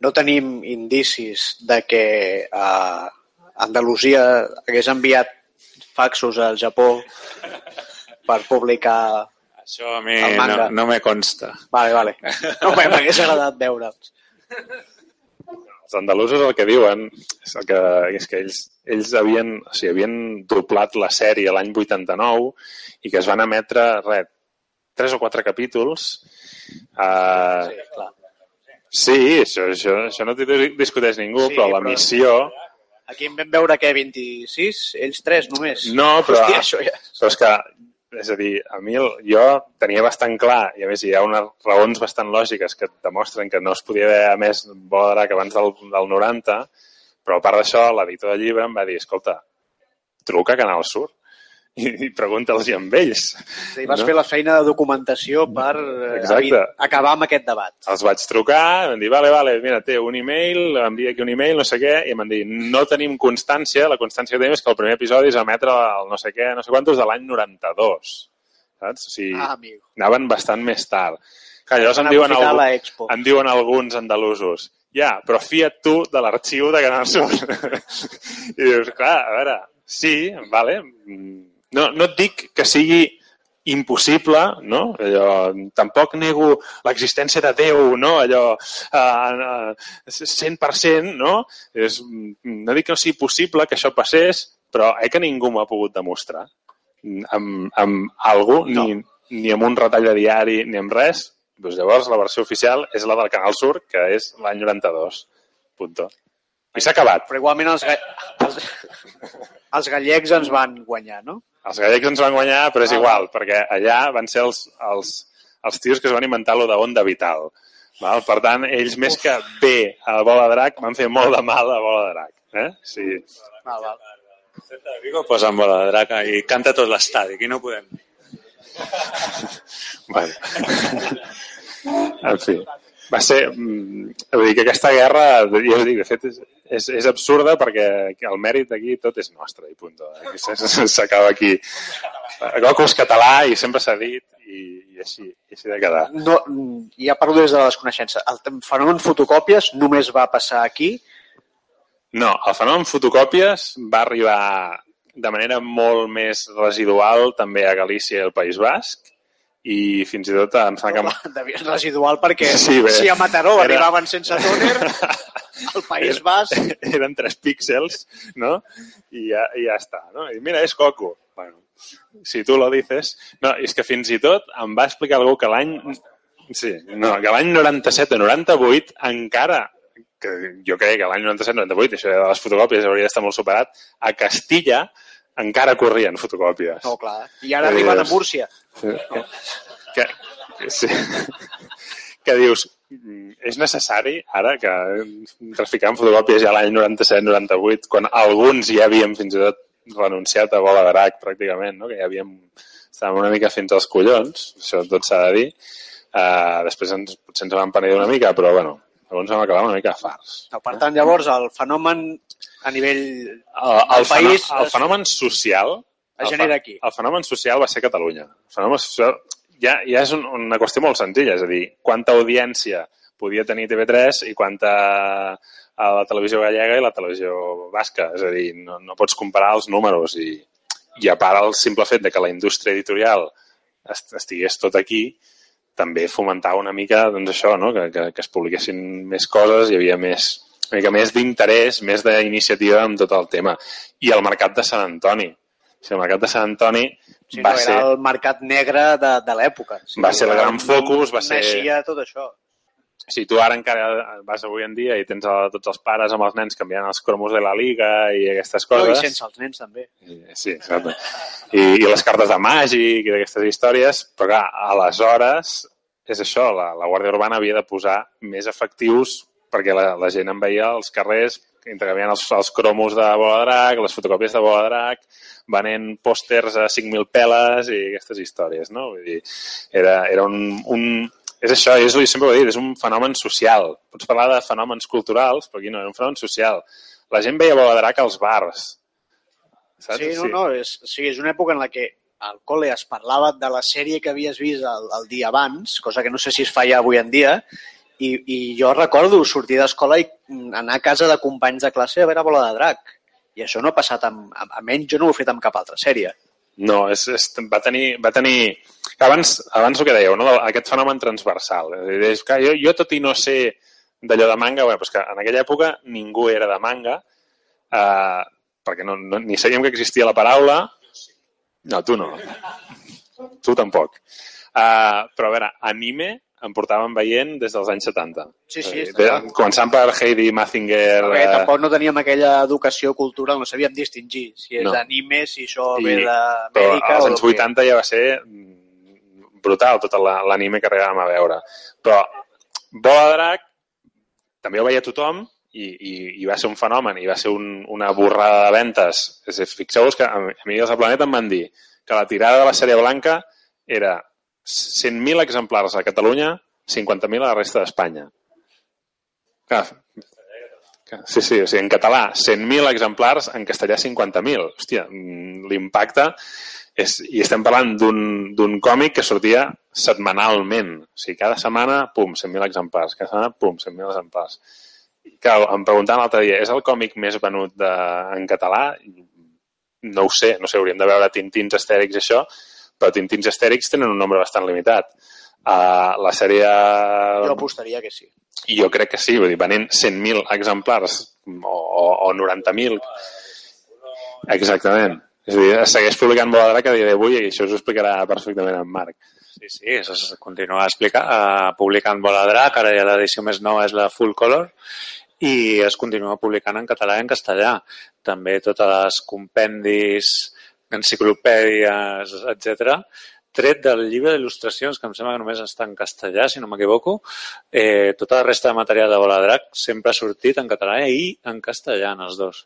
No tenim indicis de que uh, Andalusia hagués enviat faxos al Japó per publicar... Això a mi no, no me consta. Vale, vale. No, m'hagués agradat veure'ls. Els andalusos el que diuen és, el que, és que ells, ells havien, o sigui, havien doblat la sèrie l'any 89 i que es van emetre, res, tres o quatre capítols. Uh, Sí, clar. sí, això, això, això no t'hi discuteix ningú, Sí, però la però- missió... Aquí en vam veure, què, 26? Ells tres, només? No, però, Hòstia, això ja... però és que, és a dir, a mi jo tenia bastant clar, i a més hi ha unes raons bastant lògiques que demostren que no es podia haver més de drac abans del, del 90, però a part d'això, l'editor del llibre em va dir, escolta, truca a Canal Sur i, i pregunta'ls amb ells. Sí, vas No? fer la feina de documentació per eh, Exacte. acabar amb aquest debat. Els vaig trucar, em van dir, vale, vale, mira, té un email, envia aquí un email, no sé què, i em van dir, no tenim constància, la constància que tenim és que el primer episodi es va emetre el no sé què, no sé quantos, de l'any 92. Saps? O sigui, Ah, amigo. anaven bastant més tard. Clar, llavors em diuen, algú, em diuen alguns andalusos Ja, però fia't tu de l'arxiu de Canal Sur. I dius, clar, a veure, sí, vale. No, no et dic que sigui impossible, no? Allò, tampoc nego l'existència de Déu, no? Allò, uh, 100%, no? És, no dic que no sigui possible que això passés, però eh que ningú m'ha pogut demostrar amb, amb algú, no. ni, ni amb un retall de diari, ni amb res. Doncs llavors la versió oficial és la del Canal Sur, que és l'any 92. Punto. I s'ha acabat. Però igualment els, ga... els, els gallecs ens van guanyar, no? Els gallecs ens van guanyar, però és ah, igual, va. perquè allà van ser els, els, els tios que es van inventar lo de onda vital. Val? Per tant, ells més que bé a la bola de drac van fer molt de mal a la bola de drac. Eh? Sí. Val, val. Celta de Vigo posa en bola de drac i canta tot l'estadi, aquí no podem. Vale. en fi, va ser... mm, Vull dir que aquesta guerra, jo us dic, de fet, és, és, és absurda perquè el mèrit aquí tot és nostre i punt. Aquí s'acaba aquí. Goku és català i sempre s'ha dit i, i així, i així de quedar. No, ja parlo des de la desconeixença. El fenomen fotocòpies només va passar aquí No, el fenomen fotocòpies va arribar de manera molt més residual també a Galícia i al País Basc i fins i tot em sembla que... Residual perquè Sí, bé. si a Mataró Era- arribaven sense tòner, al País Basc... eren tres píxels, no? I ja, i ja està, no? I mira, és Goku. Bueno, si tu lo dices... No, és que fins i tot em va explicar algú que l'any... Sí, no, que l'any 97 o 98 encara que jo crec que l'any 97-98, això de les fotocòpies hauria d'estar molt superat, a Castilla encara corrien fotocòpies. No, clar. I ara arriben a Múrcia. Sí. Que, que, sí. que dius, és necessari ara que traficam fotocòpies ja l'any 97-98, quan alguns ja havíem fins i tot renunciat a bola d'arac pràcticament, no? que ja havíem estàvem una mica fins als collons, això tot s'ha de dir. Uh, després ens, potser ens vam penedir una mica, però bueno, llavors vam acabar una mica fars. No, per tant, llavors, el fenomen a nivell El, el, El país fenò- el fenomen social es el genera fe- aquí. El fenomen social va ser Catalunya. El fenomen social ja, ja és un, una qüestió molt senzilla, és a dir, quanta audiència podia tenir TV3 i quanta a la televisió gallega i la televisió basca. És a dir, no, no pots comparar els números i, i a part el simple fet de que la indústria editorial est- estigués tot aquí, també fomentava una mica doncs això, no? que, que, que es publiquessin més coses, hi havia més, una mica més d'interès, més d'iniciativa amb tot el tema. I el mercat de Sant Antoni. O sigui, el mercat de Sant Antoni Sí, va, no, ser, era el mercat negre de, de l'època. Sí, Va ser el gran focus, va ser- Naixia tot això. si tu ara encara vas avui en dia i tens a, tots els pares amb els nens canviant els cromos de la Liga i aquestes No, coses... I sense els nens, també. I- Sí, exacte. I, I les cartes de màgic i d'aquestes històries, però clar, aleshores és això, la, la Guàrdia Urbana havia de posar més efectius perquè la, la gent en veia als carrers intercanviant els, els cromos de bola de drac, les fotocòpies de bola de drac, venent pòsters a 5.000 peles i aquestes històries, no? Vull dir, era, era un, un, és això, és, jo sempre ho he dit, és un fenomen social. Pots parlar de fenòmens culturals, però aquí no, era un fenomen social. La gent veia bola de drac als bars. Saps? Sí, no, no, és, sí, és una època en la que al col·le es parlava de la sèrie que havies vist el, el dia abans, cosa que no sé si es feia avui en dia, i, i jo recordo sortir d'escola i anar a casa de companys de classe a veure Bola de Drac. I això no ha passat amb, almenys jo no ho he fet amb cap altra sèrie. No, és, és, va tenir... Va tenir abans, abans el que dèieu, no? aquest fenomen transversal. És que jo, jo tot i no sé d'allò de manga, bueno, doncs que en aquella època ningú era de manga, eh, perquè no, no, ni sabíem que existia la paraula. No, tu no. Tu tampoc. Uh, però a veure, anime em portaven veient des dels anys 70. Sí, sí, de, començant per Heidi Mazinger... Perquè eh, tampoc no teníem aquella educació cultural, no sabíem distingir si és No. anime, si això I- ve d'Amèrica als anys del que- 80 ja va ser mm, brutal tot la- l'anime que arribàvem a veure. Però Bola de Drac també ho veia tothom i, i, i va ser un fenomen i va ser un, una borrada de ventes. Fixeu-vos que a mi a mi els del Planeta em van dir que la tirada de la sèrie blanca era 100.000 exemplars a Catalunya, 50.000 a la resta d'Espanya. Clar, Sí, sí, o sigui, en català 100.000 exemplars, en castellà 50.000. Hòstia, mm, l'impacte és, i estem parlant d'un còmic que sortia setmanalment. O sigui, cada setmana, pum, 100.000 exemplars. Cada setmana, pum, 100.000 exemplars. que em preguntaven l'altre dia, és el còmic més venut de, en català? No ho sé, no sé, hauríem de veure Tintins Astèrix i això, però Tintins Astèrix tenen un nombre bastant limitat. Uh, la sèrie... Jo apostaria que sí. I jo crec que sí, vull dir, venent 100.000 exemplars o, o, o 90.000. Exactament. És a dir, es segueix publicant Bola Drac a dia d'avui i això us ho explicarà perfectament en Marc. Sí, sí, això es continua explicar, uh, publicant Bola Drac, ara ja l'edició més nova és la Full Color, i es continua publicant en català i en castellà. També totes les compendis, enciclopèdies, etc tret del llibre d'il·lustracions, que em sembla que només està en castellà, si no m'equivoco, eh, tota la resta de material de Bola Drac sempre ha sortit en català i en castellà, en els dos.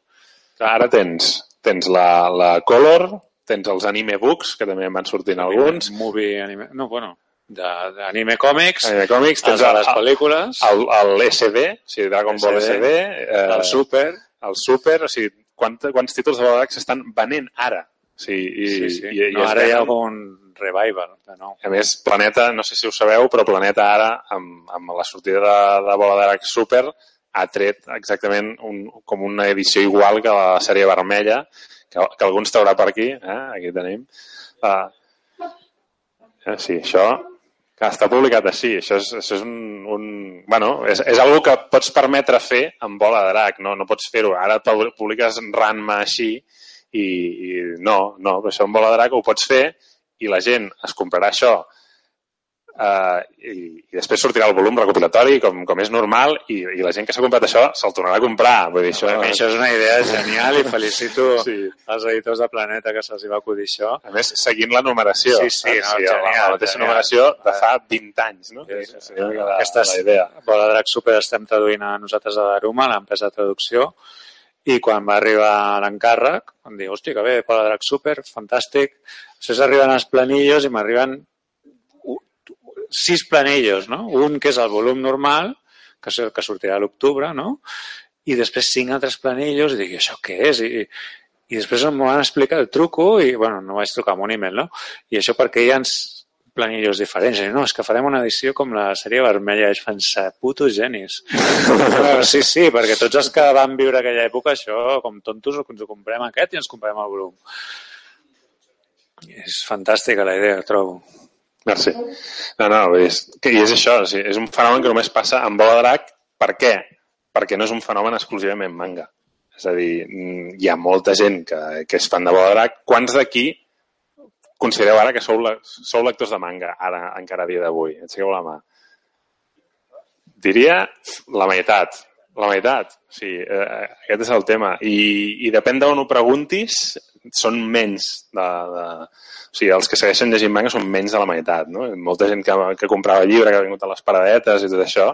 Ara tens, tens la, la Color, tens els anime books, que també en van sortint alguns. Movie, anime... No, bueno, d'anime còmics, Anime còmics, tens els de les pel·lícules, el, el SD, o sigui, Dragon Ball SD, eh, el Super, el Super, o sigui, quant, quants títols de Bola Drac s'estan venent ara? Sigui, i, sí, sí. i, i no, ara hi ha venen. com un revival, de nou. A més, Planeta, no sé si ho sabeu, però Planeta ara, amb, amb la sortida de, de Bola Drac Super, ha tret exactament un, com una edició igual que la sèrie vermella, que, que algú ens traurà per aquí, eh? aquí tenim. Uh, sí, això que està publicat així, això és, això és un... un bueno, és, és algo que pots permetre fer amb Bola Drac, no, no pots fer-ho. Ara publiques Ranma així i, i no, no, però això amb Bola Drac ho pots fer i la gent es comprarà això eh, i, i després sortirà el volum recopilatori com, com és normal i, i la gent que s'ha comprat això se'l tornarà a comprar vull dir, això, Per mi això és una idea genial i felicito Sí. els editors de Planeta que se'ls va acudir això. a més seguint la numeració Sí, sí, saps? no, la, genial, la mateixa genial. numeració de fa 20 anys no? Sí, Sí, mica la, Aquesta la idea Bola Drac Super estem traduint a nosaltres a l'Aruma, l'empresa de traducció, i quan va arribar l'encàrrec em diu, hòstia, que bé, Bola Drac Super, fantàstic. Després arriben els planillos i m'arriben sis planillos, no? Un que és el volum normal, que, s- que sortirà a l'octubre, no? I després cinc altres planillos i dic, això què és? I, i després em van explicar el truco i, bueno, no vaig trucar amb un email, no? I això perquè hi ha planillos diferents. I, no, és que farem una edició com la sèrie vermella. I ser putos genis. sí, sí, perquè tots els que van viure aquella època, això, com tontos, ens ho comprem aquest i ens comprem el volum. És fantàstica la idea, trobo. Merci. No, no, dir, és, que, és això, o sigui, és un fenomen que només passa amb Bola Drac. Per què? Perquè no és un fenomen exclusivament manga. És a dir, mm, hi ha molta gent que, que és fan de Bola Drac. Quants d'aquí considereu ara que sou, le, sou lectors de manga, ara, encara a dia d'avui? Aixequeu la mà. Diria la meitat. La meitat. Sí, eh, aquest és el tema. I, i depèn d'on ho preguntis, són menys de, de... O sigui, els que segueixen llegint manga són menys de la meitat, no? Molta gent que, que comprava llibre, que ha vingut a les paradetes i tot això,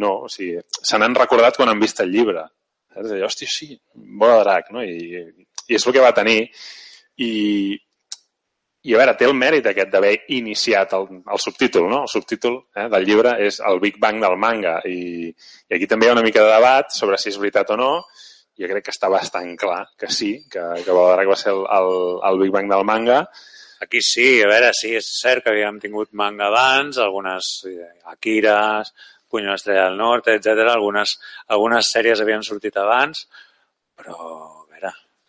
no, o sigui, se n'han recordat quan han vist el llibre. Saps? Allò, hòstia, sí, bola drac, no? I, I és el que va tenir. I, i a veure, té el mèrit aquest d'haver iniciat el, el subtítol, no? El subtítol eh, del llibre és el Big Bang del manga i, i aquí també hi ha una mica de debat sobre si és veritat o no. Jo crec que està bastant clar que sí, que, que va ser el, el, el Big Bang del manga. Aquí sí, a veure, sí, és cert que havíem tingut manga abans, algunes eh, Akiras, Puño Estrella del Norte, etc. Algunes, algunes sèries havien sortit abans, però,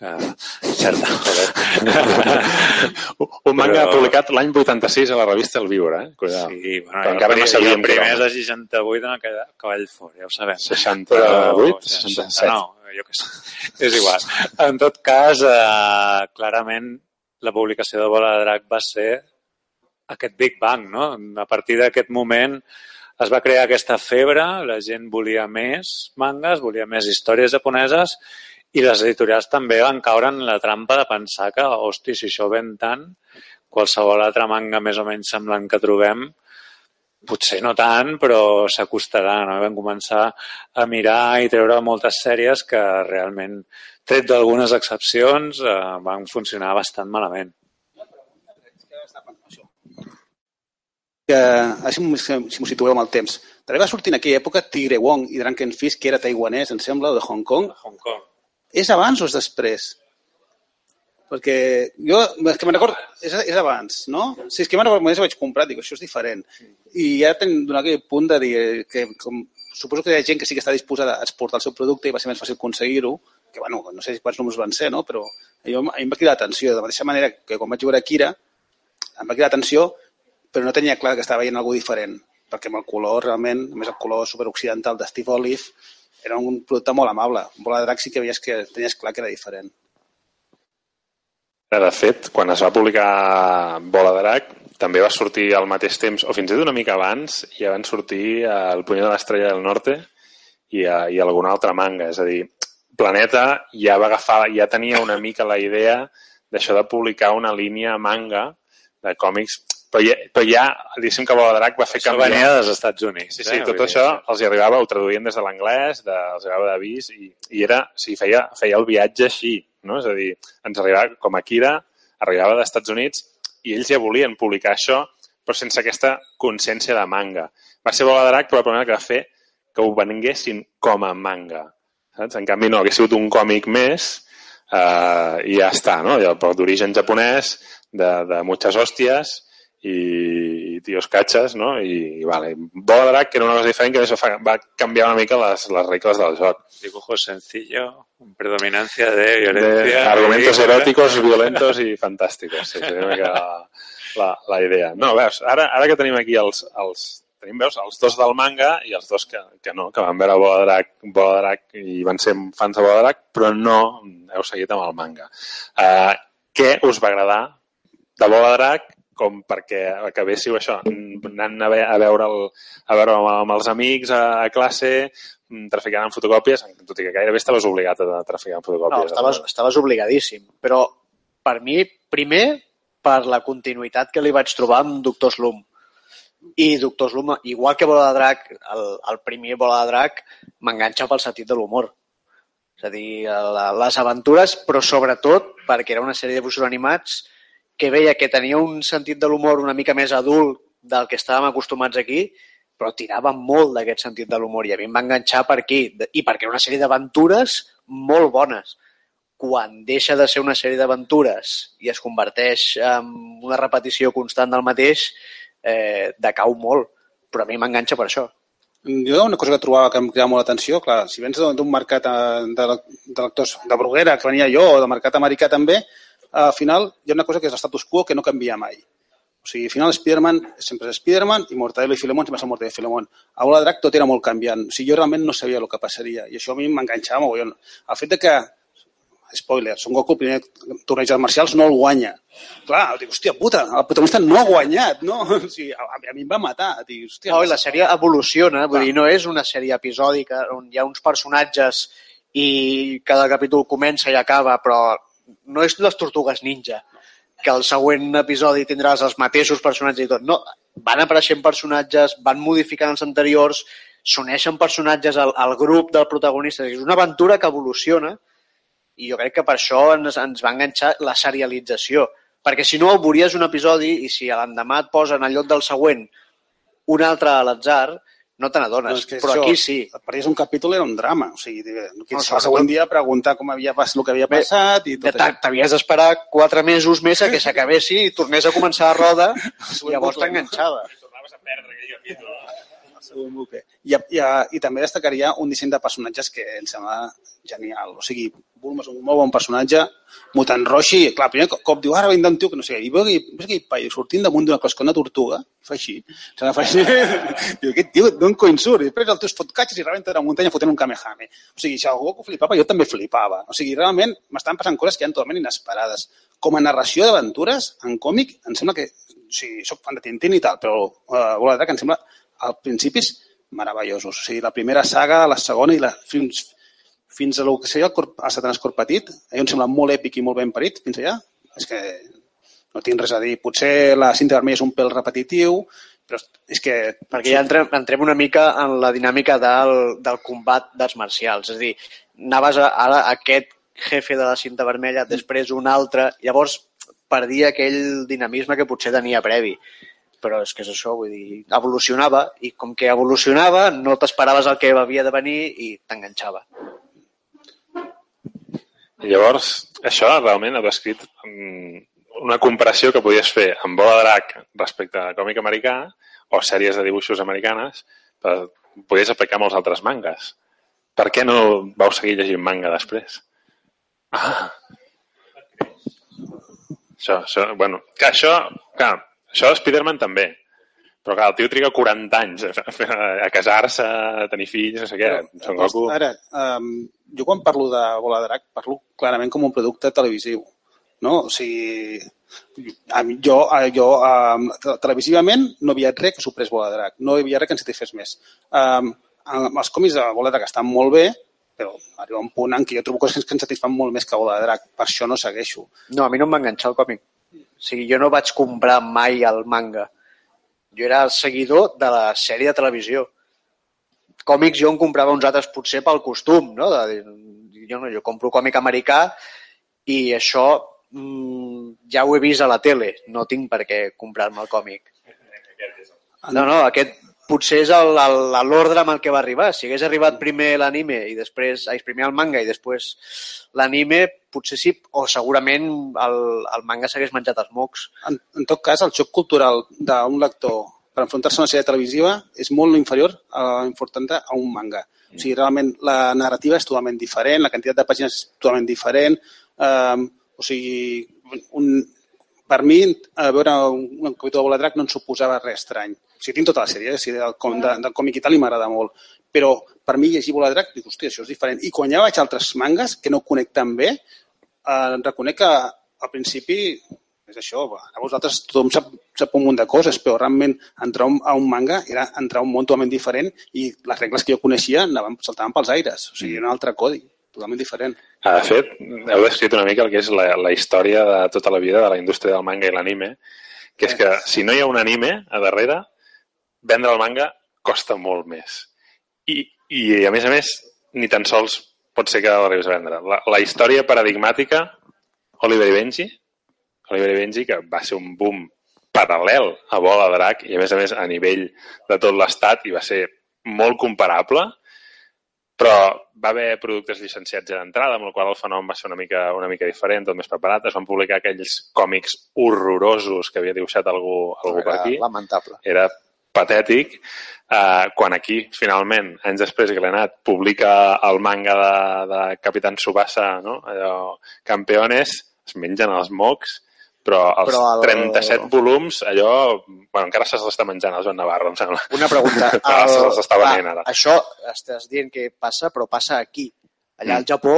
eh, certa. Un manga Però- publicat l'any 86 a la revista El Viure, eh? Cuidado. Sí, bueno, Però encara no sabíem i el primer que és de 68 en el que- Cavall Fort, ja ho sabem. 68, 67. No, jo què sé. És igual. En tot cas, eh, clarament, la publicació de Bola de Drac va ser aquest Big Bang, no? A partir d'aquest moment es va crear aquesta febre, la gent volia més mangas, volia més històries japoneses i les editorials també van caure en la trampa de pensar que, hosti, si això ven tant, qualsevol altre manga més o menys semblant que trobem potser no tant, però s'acostarà. No? Vam començar a mirar i treure moltes sèries que realment, tret d'algunes excepcions, eh, van funcionar bastant malament. que, si m'ho si m'ho situeu amb el temps, també va sortir en aquella època Tigre Wong i Drunken Fish, que era taiwanès, em sembla, o de Hong Kong. Hong Kong. És abans o és després? Perquè jo, és que me'n record, és, és abans, no? Sí, és que me'n record, ho vaig comprar, dic, això és diferent. I ja ten donat aquell punt de dir que com, suposo que hi ha gent que sí que està disposada a exportar el seu producte i va ser més fàcil aconseguir-ho, que bueno, no sé quants números van ser, no? però jo, a mi em va cridar l'atenció, de la mateixa manera que quan vaig veure Kira, em va cridar l'atenció, però no tenia clar que estava veient alguna diferent, perquè amb el color realment, més el color superoccidental de Steve Olive, era un producte molt amable. Bola de drac sí que veies que tenies clar que era diferent. De fet, quan es va publicar Bola de Drac, també va sortir al mateix temps, o fins i tot una mica abans, ja van sortir El puny de l'estrella del norte i, eh, i alguna altra manga. És a dir, Planeta ja va agafar, ja tenia una mica la idea d'això de publicar una línia manga de còmics, però ja, però ja diguéssim que Bola de Drac va fer Això canviar... venia dels Estats Units. Sí, sí, eh? tot Vull dir, això els hi arribava, ho traduïen des de l'anglès, de, els arribava d'avís, i, i era, o sigui, feia, feia el viatge així, no? És a dir, ens arribava, com a Kira, arribava dels Estats Units, i ells ja volien publicar això, però sense aquesta consciència de manga. Va ser Bola de Drac probablement el que va fer que ho venguessin com a manga. Saps? En canvi, no, hagués sigut un còmic més eh, i ja està, no? Però d'origen japonès, de, de muchas hòsties, i, tios catxes, no? I, i vale. Bola de Drac, que era una cosa diferent, que a més va, canviar una mica les, les regles del joc. Dibujo sencillo, con predominancia de De violencia. argumentos y- eróticos, violentos i fantàsticos. Sí, sí, una mica la, la, la idea. No, veus, ara, ara que tenim aquí els, els, tenim, veus, els dos del manga i els dos que, que no, que van veure Bola de Drac, Bola de Drac i van ser fans de Bola de Drac, però no heu seguit amb el manga. Uh, què us va agradar de Bola de Drac com perquè acabéssiu això, anant a, ve a veure, el, a veure amb, amb els amics a, a classe, mm, traficant en fotocòpies, tot i que gairebé estaves obligat a traficar No, fotocòpies. estaves, estaves obligadíssim. Però per mi, primer, per la continuïtat que li vaig trobar amb Doctor Slum. I Doctor Slum, igual que Bola de Drac, el, el primer Bola de Drac, m'enganxa pel sentit de l'humor. És a dir, la, les aventures, però sobretot perquè era una sèrie de dibuixos animats que veia que tenia un sentit de l'humor una mica més adult del que estàvem acostumats aquí, però tirava molt d'aquest sentit de l'humor i a mi em va enganxar per aquí. I perquè era una sèrie d'aventures molt bones. Quan deixa de ser una sèrie d'aventures i es converteix en una repetició constant del mateix, eh, decau molt. Però a mi m'enganxa per això. Jo una cosa que trobava que em cridava molt l'atenció, clar, si vens d'un mercat eh, de, de lectors de Bruguera, que venia jo, o de mercat americà també, al final hi ha una cosa que és l'estatus quo que no canvia mai. O sigui, al final Spiderman sempre és Spiderman i Mortadelo i Filemón sempre és el Mortadelo i Filemón. A Bola de Drac tot era molt canviant. O sigui, jo realment no sabia el que passaria i això a mi m'enganxava mogollon. El fet de que spoiler, Son Goku el primer torneig d'arts marcials no el guanya. Clar, dic, hòstia puta, el protagonista no ha guanyat, no? O sigui, a, a mi em va matar. Dic, hòstia, No, i la sèrie evoluciona, vull dir, no és una sèrie episòdica on hi ha uns personatges i cada capítol comença i acaba, però no és les tortugues ninja, que el següent episodi tindràs els mateixos personatges i tot. No, van apareixent personatges, van modificant els anteriors, s'uneixen personatges al, al grup del protagonista. És una aventura que evoluciona i jo crec que per això ens, ens va enganxar la serialització. Perquè si no, veuries un episodi i si l'endemà et posen al lloc del següent un altre a l'atzar, no te n'adones. No, és que Però això, aquí sí. Perdries un capítol era un drama. O sigui, No, el següent dia preguntar com havia passat, el que havia Bé, passat i tot T'havies d'esperar quatre mesos més a que s'acabessi i tornés a començar a roda i llavors t'enganxava. Tornaves a perdre aquell capítol. Segon bucle. I, i, I també destacaria un disseny de personatges que em sembla genial. O sigui, Bulma és un molt bon personatge, mutant Roshi, clar, primer cop, cop diu, ara vindrà un tio que no sé què, i veu veus aquell paio sortint damunt d'una closcona tortuga, i fa així, se la fa així, diu, aquest tio d'on cony surt? I després el tio es fot catxes i rebenta de la muntanya fotent un kamehame. O sigui, si el Goku flipava, jo també flipava. O sigui, realment m'estan passant coses que eren totalment inesperades. Com a narració d'aventures, en còmic, em sembla que, o sigui, soc fan de Tintín i tal, però uh, Bola de em sembla, al principis, meravellosos. O sigui, la primera saga, la segona i la, fins, fins a lo que seria el, corp, el Satanàs Cor Petit, a mi em sembla molt èpic i molt ben parit, fins allà. És que no tinc res a dir. Potser la cinta vermella és un pèl repetitiu, però és que... Perquè ja entrem, entrem una mica en la dinàmica del, del combat d'arts marcials. És a dir, anaves a, ara a aquest jefe de la cinta vermella, després un altre, llavors perdia aquell dinamisme que potser tenia previ. Però és que és això, vull dir, evolucionava i com que evolucionava no t'esperaves el que havia de venir i t'enganxava. Llavors, això realment ha descrit mm, una comparació que podies fer amb Bola Drac respecte a còmic americà o sèries de dibuixos americanes, per podies aplicar els altres mangas. Per què no vau seguir llegint manga després? Ah. Això, això, bueno, que això, clar, això de Spider-Man també. Però clar, el tio triga 40 anys a, a, casar-se, a tenir fills, no sé què. Son Goku... Ara, um, jo quan parlo de Bola de Drac parlo clarament com un producte televisiu. No? O sigui, jo, jo um, televisivament no havia res que suprés Bola de Drac, no hi havia res que ens satisfés més. Um, els còmics de Bola de Drac estan molt bé, però arriba un punt en què jo trobo coses que ens satisfan molt més que Bola de Drac, per això no segueixo. No, a mi no em va enganxar el còmic. O sigui, jo no vaig comprar mai el manga. Jo era el seguidor de la sèrie de televisió. Còmics jo en comprava uns altres potser pel costum, no? De, dir, jo, no, jo compro còmic americà i això mm, ja ho he vist a la tele. No tinc per què comprar-me el còmic. No, no, aquest potser és l'ordre amb el que va arribar. Si hagués arribat primer l'anime i després, ai, primer el manga i després l'anime, potser sí, o segurament el, el manga s'hagués menjat els mocs. En, en tot cas, el xoc cultural d'un lector per enfrontar-se a una sèrie televisiva és molt inferior a enfrontar a un manga. O sigui, realment la narrativa és totalment diferent, la quantitat de pàgines és totalment diferent. Eh, o sigui, un, per mi, a veure un, un capítol de Bola de Drac no em suposava res estrany. O sigui, tinc tota la sèrie, o sigui, del, com, de, del còmic i tal, i m'agrada molt. Però per mi llegir Bola Drac, dic, hòstia, això és diferent. I quan ja vaig a altres mangas que no conec tan bé, eh, reconec que al principi és això, a vosaltres tothom sap, sap un munt de coses, però realment entrar a un- a un manga era entrar a un món totalment diferent i les regles que jo coneixia anaven, saltaven pels aires. O sigui, era un altre codi, totalment diferent. Ah, de fet, heu descrit una mica el que és la, la història de tota la vida de la indústria del manga i l'anime, que és que si no hi ha un anime a darrere, vendre el manga costa molt més. I, i a més a més, ni tan sols pot ser que l'arribis a vendre. La, la història paradigmàtica, Oliver i Benji, Oliver i Benji, que va ser un boom paral·lel a Bola Drac i a més a més a nivell de tot l'estat i va ser molt comparable, però va haver productes llicenciats ja d'entrada, amb el qual el fenomen va ser una mica, una mica diferent, tot més preparat. Es van publicar aquells còmics horrorosos que havia dibuixat algú, algú per aquí. lamentable. Era patètic. Uh, quan aquí, finalment, anys després, Glenat publica el manga de, de Capitán Subasa, no? allò, Campeones, es mengen els mocs, però els Però el- 37 volums, allò... Bueno, encara se l'està menjant el Joan Navarro, em sembla. Una pregunta. Ara se les està clar, venent, ara. Això estàs dient que passa, però passa aquí. Allà al Japó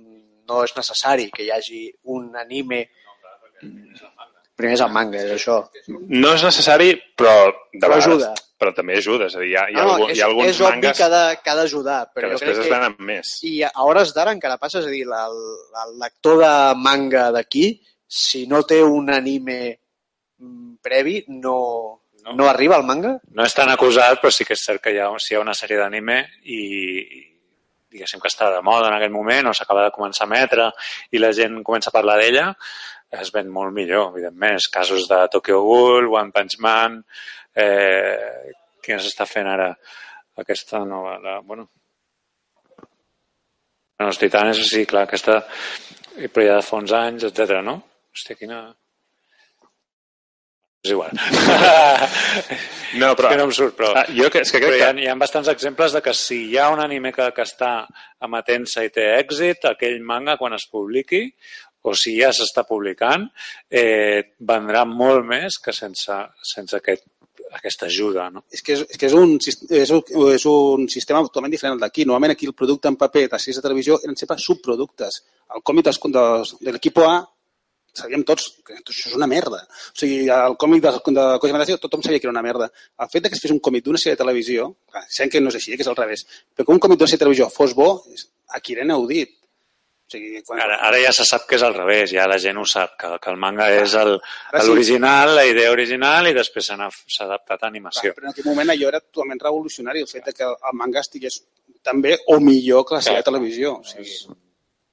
mm, no és necessari que hi hagi un anime... Primer és el manga, és això. No és necessari, però de Però vegades... ajuda. Però també ajuda, és a dir, hi ha, hi ha, no, algun, és, hi ha alguns és obvi mangas que ha de- que ha d'ajudar, que però jo després crec es que... més. I a hores d'ara encara passa, és a dir, la- el, el lector de manga d'aquí, si no té un anime mm, previ, no, no. no arriba al manga? No és tan acusat, però sí que és cert que hi ha, si hi ha una sèrie d'anime i, i diguéssim que està de moda en aquell moment o s'acaba de començar a emetre i la gent comença a parlar d'ella, es ven molt millor, evidentment. Els casos de Tokyo Ghoul, One Punch Man, eh, què s'està fent ara? Aquesta nova... La, bueno, bueno, els titanes, sí, clar, aquesta... Però ja de fa uns anys, etc. no? Hòstia, quina... És igual. No, però... que no em surt, però... Ah, jo que, és que Però crec hi ha, que... hi ha bastants exemples de que si hi ha un anime que, que està emetent-se i té èxit, aquell manga, quan es publiqui, o si ja s'està publicant, eh, vendrà molt més que sense, sense aquest, aquesta ajuda. No? És que és, és, que és, un, és, un, és un sistema totalment diferent al d'aquí. Normalment aquí el producte en paper de sèries de televisió eren sempre subproductes. El còmic dels, dels, de l'equip A sabíem tots que això és una merda. O sigui, el còmic de, de Generació tothom sabia que era una merda. El fet que es fes un còmic d'una sèrie de televisió, clar, sabem que no és així, que és al revés, però que un còmic d'una sèrie de televisió fos bo, aquí era inaudit. O sigui, quan, Ara, ara ja se sap que és al revés, ja la gent ho sap, que, que el manga és el- Ara sí. l'original, la idea original, i després s'ha adaptat a animació. Però en aquell moment allò era totalment revolucionari, el fet de que el manga estigués tan bé o millor que la sèrie de televisió. O sigui,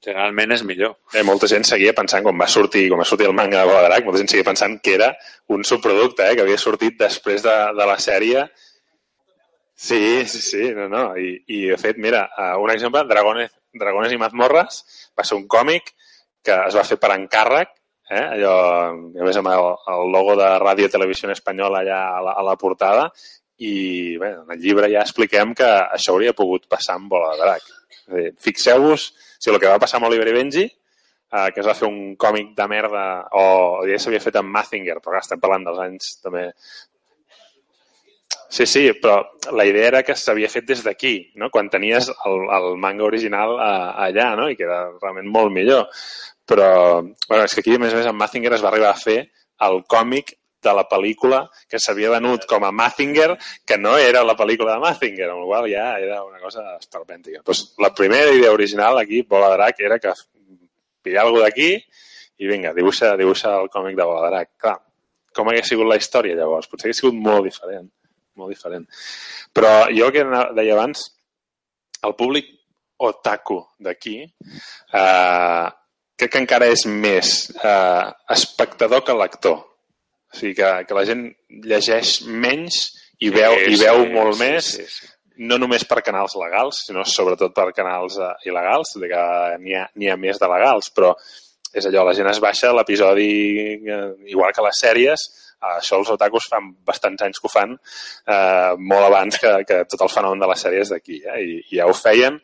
Generalment és millor. Eh, molta gent seguia pensant, quan va sortir, quan va sortir el manga de Bola de Drac, molta gent seguia pensant que era un subproducte, eh, que havia sortit després de, de la sèrie. Sí, sí, sí, no, no. I, i de fet, mira, eh, un exemple, Dragones, Dragones i Mazmorres va ser un còmic que es va fer per encàrrec, eh, allò, a més amb el, el logo de Ràdio Televisió Espanyola allà a la, a la portada, i bé, en el llibre ja expliquem que això hauria pogut passar amb Bola de Drac. Fixeu-vos si el que va passar amb Oliver i Benji, eh, que es va fer un còmic de merda, o ja s'havia fet amb Mazinger, però clar, estem parlant dels anys també Sí, sí, però la idea era que s'havia fet des d'aquí, no? quan tenies el, el manga original a, allà, no? i que era realment molt millor. Però, bueno, és que aquí, a més a més, en Mazinger es va arribar a fer el còmic de la pel·lícula que s'havia venut com a Mazinger, que no era la pel·lícula de Mazinger, amb la qual ja era una cosa esperpèntica. Pues la primera idea original aquí, Bola Drac, era que pillar alguna d'aquí i vinga, dibuixa, dibuixa el còmic de Bola Drac. Clar, com hagués sigut la història llavors? Potser hagués sigut molt diferent molt diferent. Però jo que deia abans, el públic otaku d'aquí eh, crec que encara és més eh, espectador que lector. O sigui que, que la gent llegeix menys i veu, sí, i veu sí, molt sí, més, sí, sí. no només per canals legals, sinó sobretot per canals uh, il·legals, que n'hi ha, ha més de legals, però és allò, la gent es baixa l'episodi, eh, igual que les sèries, això els otakus fan bastants anys que ho fan, eh, molt abans que, que tot el fenomen de les sèries d'aquí, eh? I, I ja ho feien,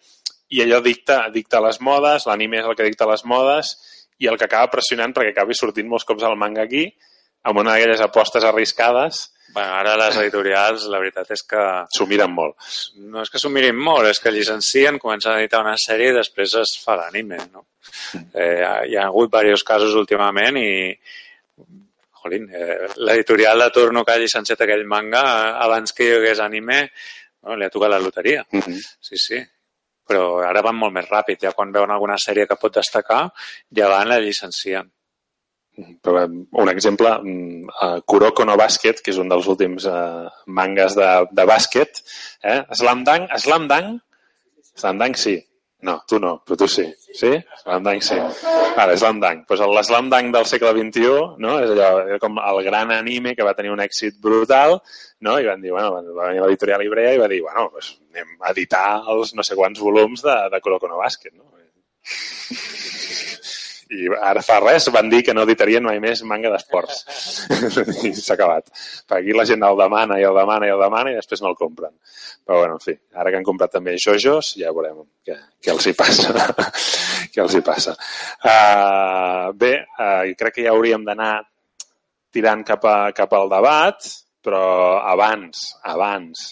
i allò dicta, dicta les modes, l'anime és el que dicta les modes, i el que acaba pressionant perquè acabi sortint molts cops al manga aquí, amb una d'aquelles apostes arriscades. Bueno, ara les editorials, la veritat és que... S'ho miren molt. No és que s'ho mirin molt, és que llicencien, comencen a editar una sèrie i després es fa l'anime, no? Mm. Eh, hi ha hagut diversos casos últimament i, jolín, eh, l'editorial de turno que ha llicenciat aquell manga, abans que hi hagués anime, bueno, li ha tocat la loteria. Mm -hmm. Sí, sí. Però ara van molt més ràpid. Ja quan veuen alguna sèrie que pot destacar, ja van la llicencien. Però, un exemple, uh, Kuroko no Basket, que és un dels últims uh, mangas de, de bàsquet, eh? Slam Dunk, Slam Dunk, Slam Dunk sí, no, tu no, però tu sí. Sí? Slam Dunk sí. Ara, Slam Dunk. Pues l'Slam Dunk del segle XXI no? és allò, era com el gran anime que va tenir un èxit brutal no? i van dir, bueno, va venir l'editorial Ibrea i va dir, bueno, pues anem a editar els no sé quants volums de, de Kuroko no Basket. No? I ara fa res van dir que no editarien mai més manga d'esports. I s'ha acabat. Per aquí la gent el demana i el demana i el demana i després no el compren. Però bueno, en fi, ara que han comprat també Jojos, ja veurem què, què els hi passa. què els hi passa. Uh, bé, uh, crec que ja hauríem d'anar tirant cap, a, cap al debat, però abans, abans,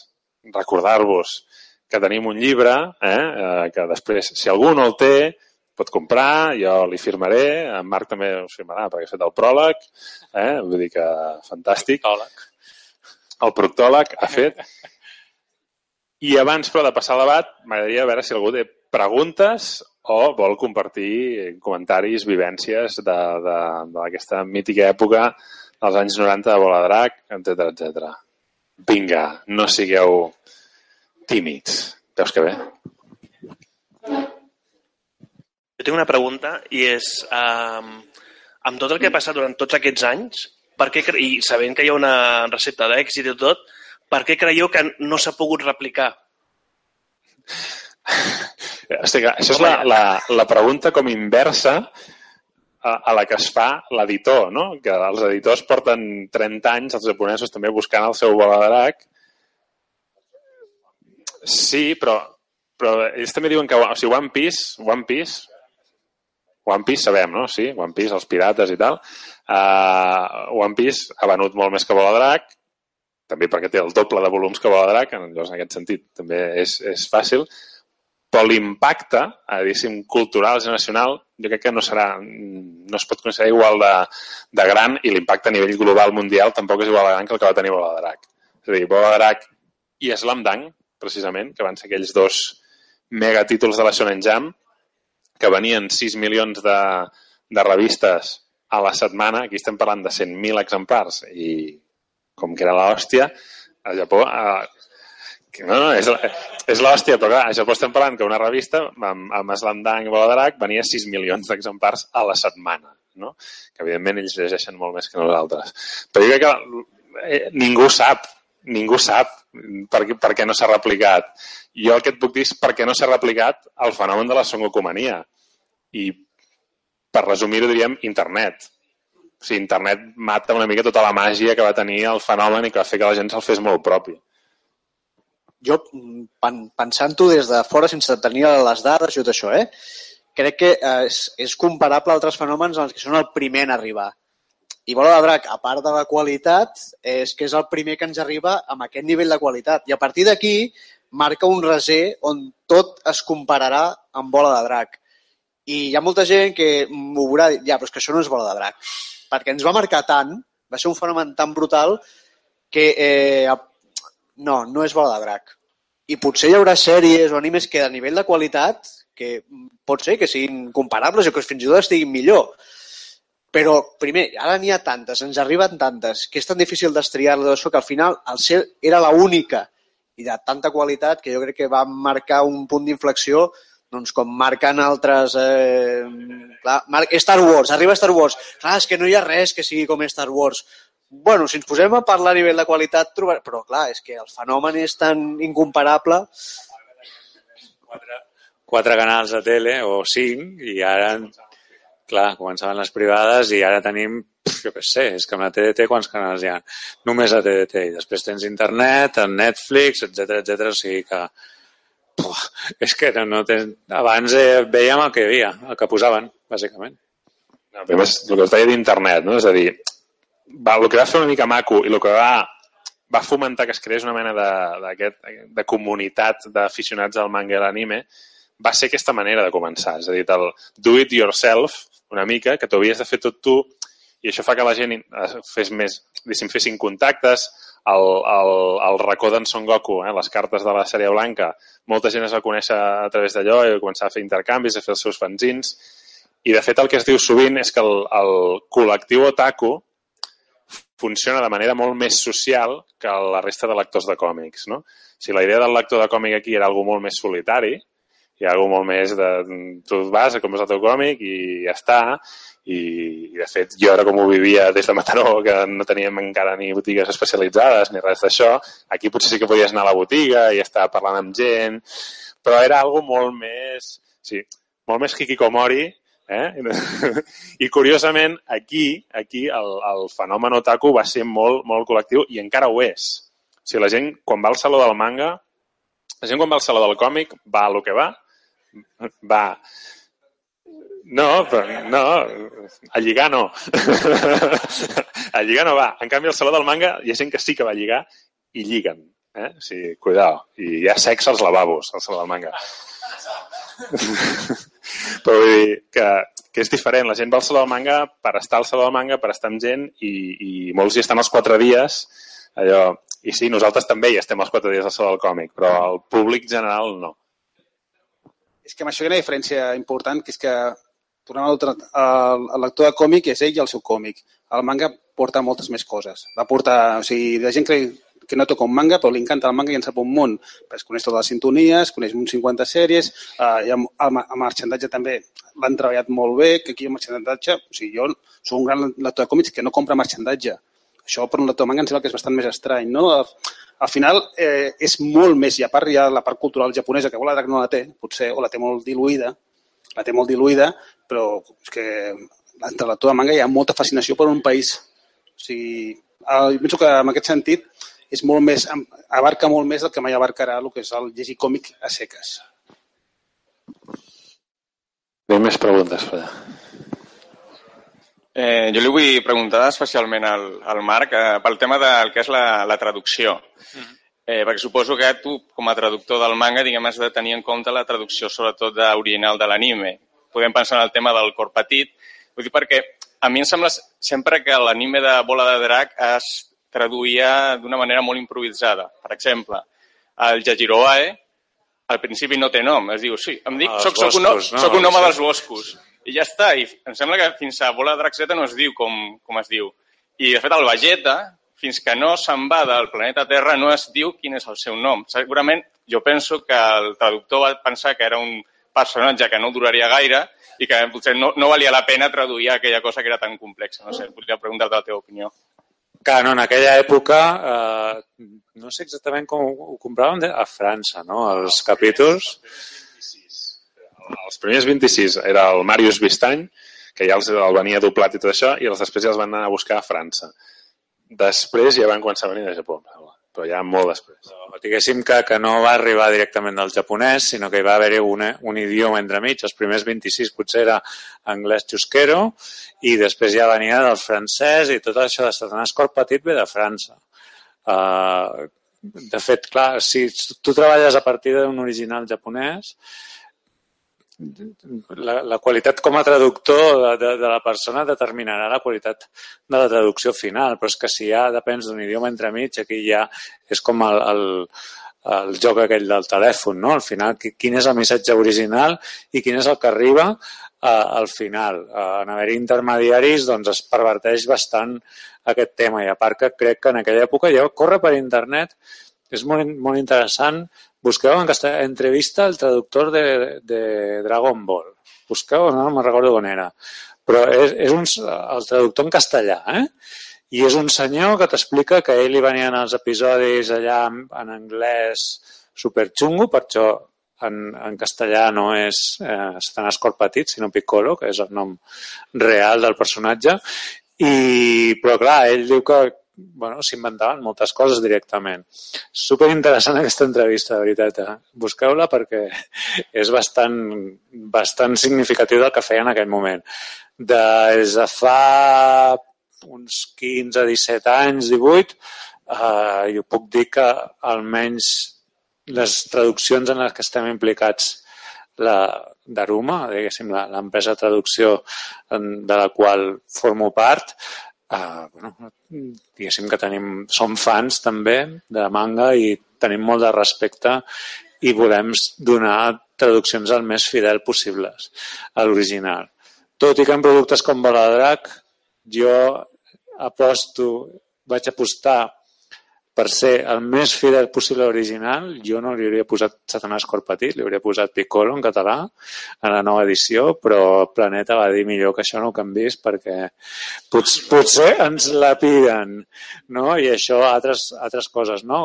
recordar-vos que tenim un llibre, eh, uh, que després, si algú no el té, pot comprar, jo li firmaré, en Marc també us firmarà perquè ha fet el pròleg, eh? vull dir que fantàstic. Proctòleg. El proctòleg ha fet. I abans, però, de passar al debat, m'agradaria veure si algú té preguntes o vol compartir comentaris, vivències d'aquesta mítica època dels anys 90 de Bola Drac, etc etc. Vinga, no sigueu tímids. Veus que bé? Jo tinc una pregunta i és, um, amb tot el que ha passat durant tots aquests anys, per què, i sabent que hi ha una recepta d'èxit i tot, per què creieu que no s'ha pogut replicar? Hosti, això és la, la, la pregunta com inversa a, a la que es fa l'editor, no? Que els editors porten 30 anys, els japonesos també buscant el seu drac. Sí, però, però ells també diuen que o sigui, One Piece, One Piece One Piece sabem, no? Sí, One Piece, els pirates i tal. Uh, One Piece ha venut molt més que Bola Drac, també perquè té el doble de volums que Bola Drac, en, en aquest sentit també és, és fàcil, però l'impacte, a dir cultural, nacional, jo crec que no serà, no es pot considerar igual de, de gran i l'impacte a nivell global mundial tampoc és igual de gran que el que va tenir Bola Drac. És a dir, Bola Drac i Slam Dunk, precisament, que van ser aquells dos megatítols de la Shonen Jam, que venien 6 milions de, de revistes a la setmana, aquí estem parlant de 100.000 exemplars i com que era l'hòstia, a Japó... A, no, no, és, és l'hòstia, però clar, a Japó estem parlant que una revista amb, amb Slandang i Boladarak venia 6 milions d'exemplars a la setmana, no? que evidentment ells llegeixen molt més que nosaltres. Però jo crec que eh, ningú sap, ningú sap per, per què no s'ha replicat jo el que et puc dir és perquè no s'ha replicat el fenomen de la songocomania. I per resumir-ho diríem internet. O sigui, internet mata una mica tota la màgia que va tenir el fenomen i que va fer que la gent se'l fes molt propi. jo, pen, pensant-ho des de fora, sense tenir les dades i tot això, eh, crec que eh, és, és comparable a altres fenòmens en els que són el primer en arribar. I Bola de Drac, a part de la qualitat, és que és el primer que ens arriba amb aquest nivell de qualitat. I a partir d'aquí marca un reser on tot es compararà amb Bola de Drac. I hi ha molta gent que m'ho veurà ja, però és que això no és Bola de Drac. Perquè ens va marcar tant, va ser un fenomen tan brutal, que eh, no, no és Bola de Drac. I potser hi haurà sèries o animes que a nivell de qualitat, que pot ser que siguin comparables o que fins i tot estiguin millor, però, primer, ara n'hi ha tantes, ens arriben tantes, que és tan difícil destriar-lo d'això que al final el ser era la única i de tanta qualitat que jo crec que va marcar un punt d'inflexió doncs com marquen altres... Eh, clar, mar Star Wars, arriba Star Wars. Clar, és que no hi ha res que sigui com Star Wars. Bueno, si ens posem a parlar a nivell de qualitat, trobar... però clar, és que el fenomen és tan incomparable. Quatre, quatre canals de tele, o cinc, i ara clar, començaven les privades i ara tenim, jo què sé, és que amb la TDT quants canals hi ha? Només la TDT. I després tens internet, el Netflix, etc etc. o sigui que puf, és que no, no tens... abans eh, veiem el que hi havia, el que posaven, bàsicament. No, però és el que us deia d'internet, no? és a dir, va, el que va fer una mica maco i el que va, va fomentar que es creés una mena de, de, de comunitat d'aficionats al manga i l'anime va ser aquesta manera de començar, és a dir, el do it yourself, una mica, que t'ho havies de fer tot tu, i això fa que la gent fes més, diguéssim, fessin contactes, el, el, el racó d'en Son Goku, eh, les cartes de la sèrie blanca, molta gent es va conèixer a través d'allò i va començar a fer intercanvis, a fer els seus fanzins, i de fet el que es diu sovint és que el, el col·lectiu otaku funciona de manera molt més social que la resta de lectors de còmics. No? Si la idea del lector de còmic aquí era algo molt més solitari, hi ha alguna molt més de... Tu vas, compres el teu còmic i ja està. I, i de fet, jo ara com ho vivia des de Mataró, que no teníem encara ni botigues especialitzades ni res d'això, aquí potser sí que podies anar a la botiga i estar parlant amb gent, però era algo molt més... Sí, molt més hikikomori, eh? I curiosament, aquí, aquí el, el fenomen otaku va ser molt, molt col·lectiu i encara ho és. O sigui, la gent, quan va al saló del manga, la gent quan va al saló del còmic va a lo que va, va. No, però no, a lligar no. a lligar no va. En canvi, al Saló del Manga hi ha gent que sí que va lligar i lliguen. Eh? O sigui, cuidao. I hi ha sexe als lavabos, al Saló del Manga. però vull dir que, que és diferent. La gent va al Saló del Manga per estar al Saló del Manga, per estar amb gent i, i molts hi estan els quatre dies. Allò, I sí, nosaltres també hi estem els quatre dies al Saló del Còmic, però el públic general no és que amb això hi ha una diferència important, que és que tornem a el lector de còmic és ell i el seu còmic. El manga porta moltes més coses. Va portar, o sigui, la gent creu que no toca un manga, però li encanta el manga i en sap un món. Es coneix totes les sintonies, coneix uns 50 sèries, eh, i amb, el, el marxandatge també l'han treballat molt bé, que aquí el marxandatge, o sigui, jo soc un gran lector de còmics que no compra marxandatge. Això per un lector de manga em sembla que és bastant més estrany, no? Al final eh, és molt més, i a part hi ha la part cultural japonesa, que Bola no la té, potser, o la té molt diluïda, la té molt diluïda, però és que entre la tota manga hi ha molta fascinació per un país. O sigui, eh, jo penso que en aquest sentit és molt més, abarca molt més del que mai abarcarà el que és el llegir còmic a seques. Tenim més preguntes, Freda. Eh, jo li vull preguntar especialment al, al Marc eh, pel tema del que és la, la traducció. Mm -hmm. eh, perquè suposo que tu, com a traductor del manga, diguem, has de tenir en compte la traducció, sobretot d'original de l'anime. Podem pensar en el tema del cor petit. Vull dir, perquè a mi em sembla sempre que l'anime de Bola de Drac es traduïa d'una manera molt improvisada. Per exemple, el Yajiroae, al principi no té nom, es diu, sí, em dic, soc, soc, un, no? soc un home dels boscos i ja està. I em sembla que fins a Bola Draxeta no es diu com, com es diu. I, de fet, el Vegeta, fins que no se'n va del planeta Terra, no es diu quin és el seu nom. Segurament, jo penso que el traductor va pensar que era un personatge que no duraria gaire i que potser no, no valia la pena traduir aquella cosa que era tan complexa. No sé, podria preguntar-te la teva opinió. Que no, en aquella època, eh, no sé exactament com ho compraven, a França, no?, els capítols els primers 26 era el Marius Vistany, que ja els, el venia doblat i tot això, i els després ja els van anar a buscar a França. Després ja van començar a venir de Japó. però ja molt després. Però, diguéssim que, que no va arribar directament del japonès, sinó que hi va haver-hi un, un idioma entremig. Els primers 26 potser era anglès xusquero i després ja venia del francès i tot això de Satanàs Cor Petit ve de França. Uh, de fet, clar, si tu treballes a partir d'un original japonès, la, la qualitat com a traductor de, de, de la persona determinarà la qualitat de la traducció final, però és que si ja depens d'un idioma entremig, aquí ja és com el, el, el joc aquell del telèfon, no? Al final, quin és el missatge original i quin és el que arriba eh, al final. Eh, en haver intermediaris, doncs es perverteix bastant aquest tema i a part que crec que en aquella època ja corre per internet, és molt, molt interessant Busqueu en castellà, entrevista al traductor de, de Dragon Ball. Busqueu, no me'n recordo on era. Però és, és un, el traductor en castellà, eh? I és un senyor que t'explica que ell li venien els episodis allà en, en anglès superxungo, per això en, en castellà no és eh, Satanàs Cor Petit, sinó Piccolo, que és el nom real del personatge. I, però clar, ell diu que, bueno, s'inventaven moltes coses directament. Super interessant aquesta entrevista, de veritat. Eh? Busqueu-la perquè és bastant, bastant significatiu del que feia en aquell moment. Des de fa uns 15-17 anys, 18, eh, jo puc dir que almenys les traduccions en les que estem implicats la d'Aruma, diguéssim, l'empresa de traducció de la qual formo part, Uh, bueno, diguéssim que tenim, som fans també de manga i tenim molt de respecte i volem donar traduccions el més fidel possibles a l'original. Tot i que en productes com Bola de Drac jo aposto, vaig apostar per ser el més fidel possible a l'original, jo no li hauria posat Satanàs Cor Petit, li hauria posat Piccolo en català a la nova edició, però Planeta va dir millor que això no ho canvis perquè pot, potser ens la piden, no? I això, altres, altres coses, no?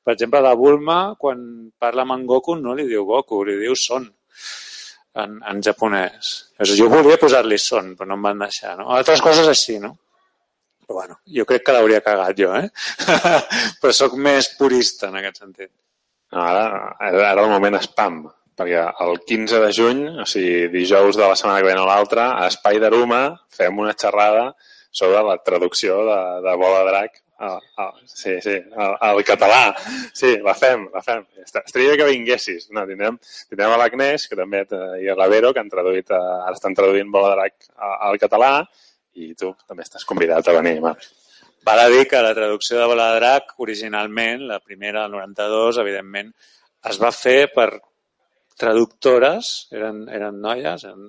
Per exemple, la Bulma, quan parla amb en Goku, no li diu Goku, li diu Son en, en japonès. Jo volia posar-li Son, però no em van deixar, no? Altres coses així, no? Però bueno, jo crec que l'hauria cagat jo, eh? Però sóc més purista en aquest sentit. No, ara, ara el moment spam, perquè el 15 de juny, o sigui, dijous de la setmana que ve o l'altra, a Espai d'Aruma fem una xerrada sobre la traducció de, de Bola Drac al, al, sí, sí, al, al català. Sí, la fem, la fem. Estaria que vinguessis. No, tindrem, tindrem a l'Agnès, que també, i a la Vero, que han traduït, eh, ara estan traduint Bola Drac al català, i tu també estàs convidat a venir, Marc. Val a dir que la traducció de Bola de Drac, originalment, la primera, el 92, evidentment, es va fer per traductores, eren, eren noies, eren,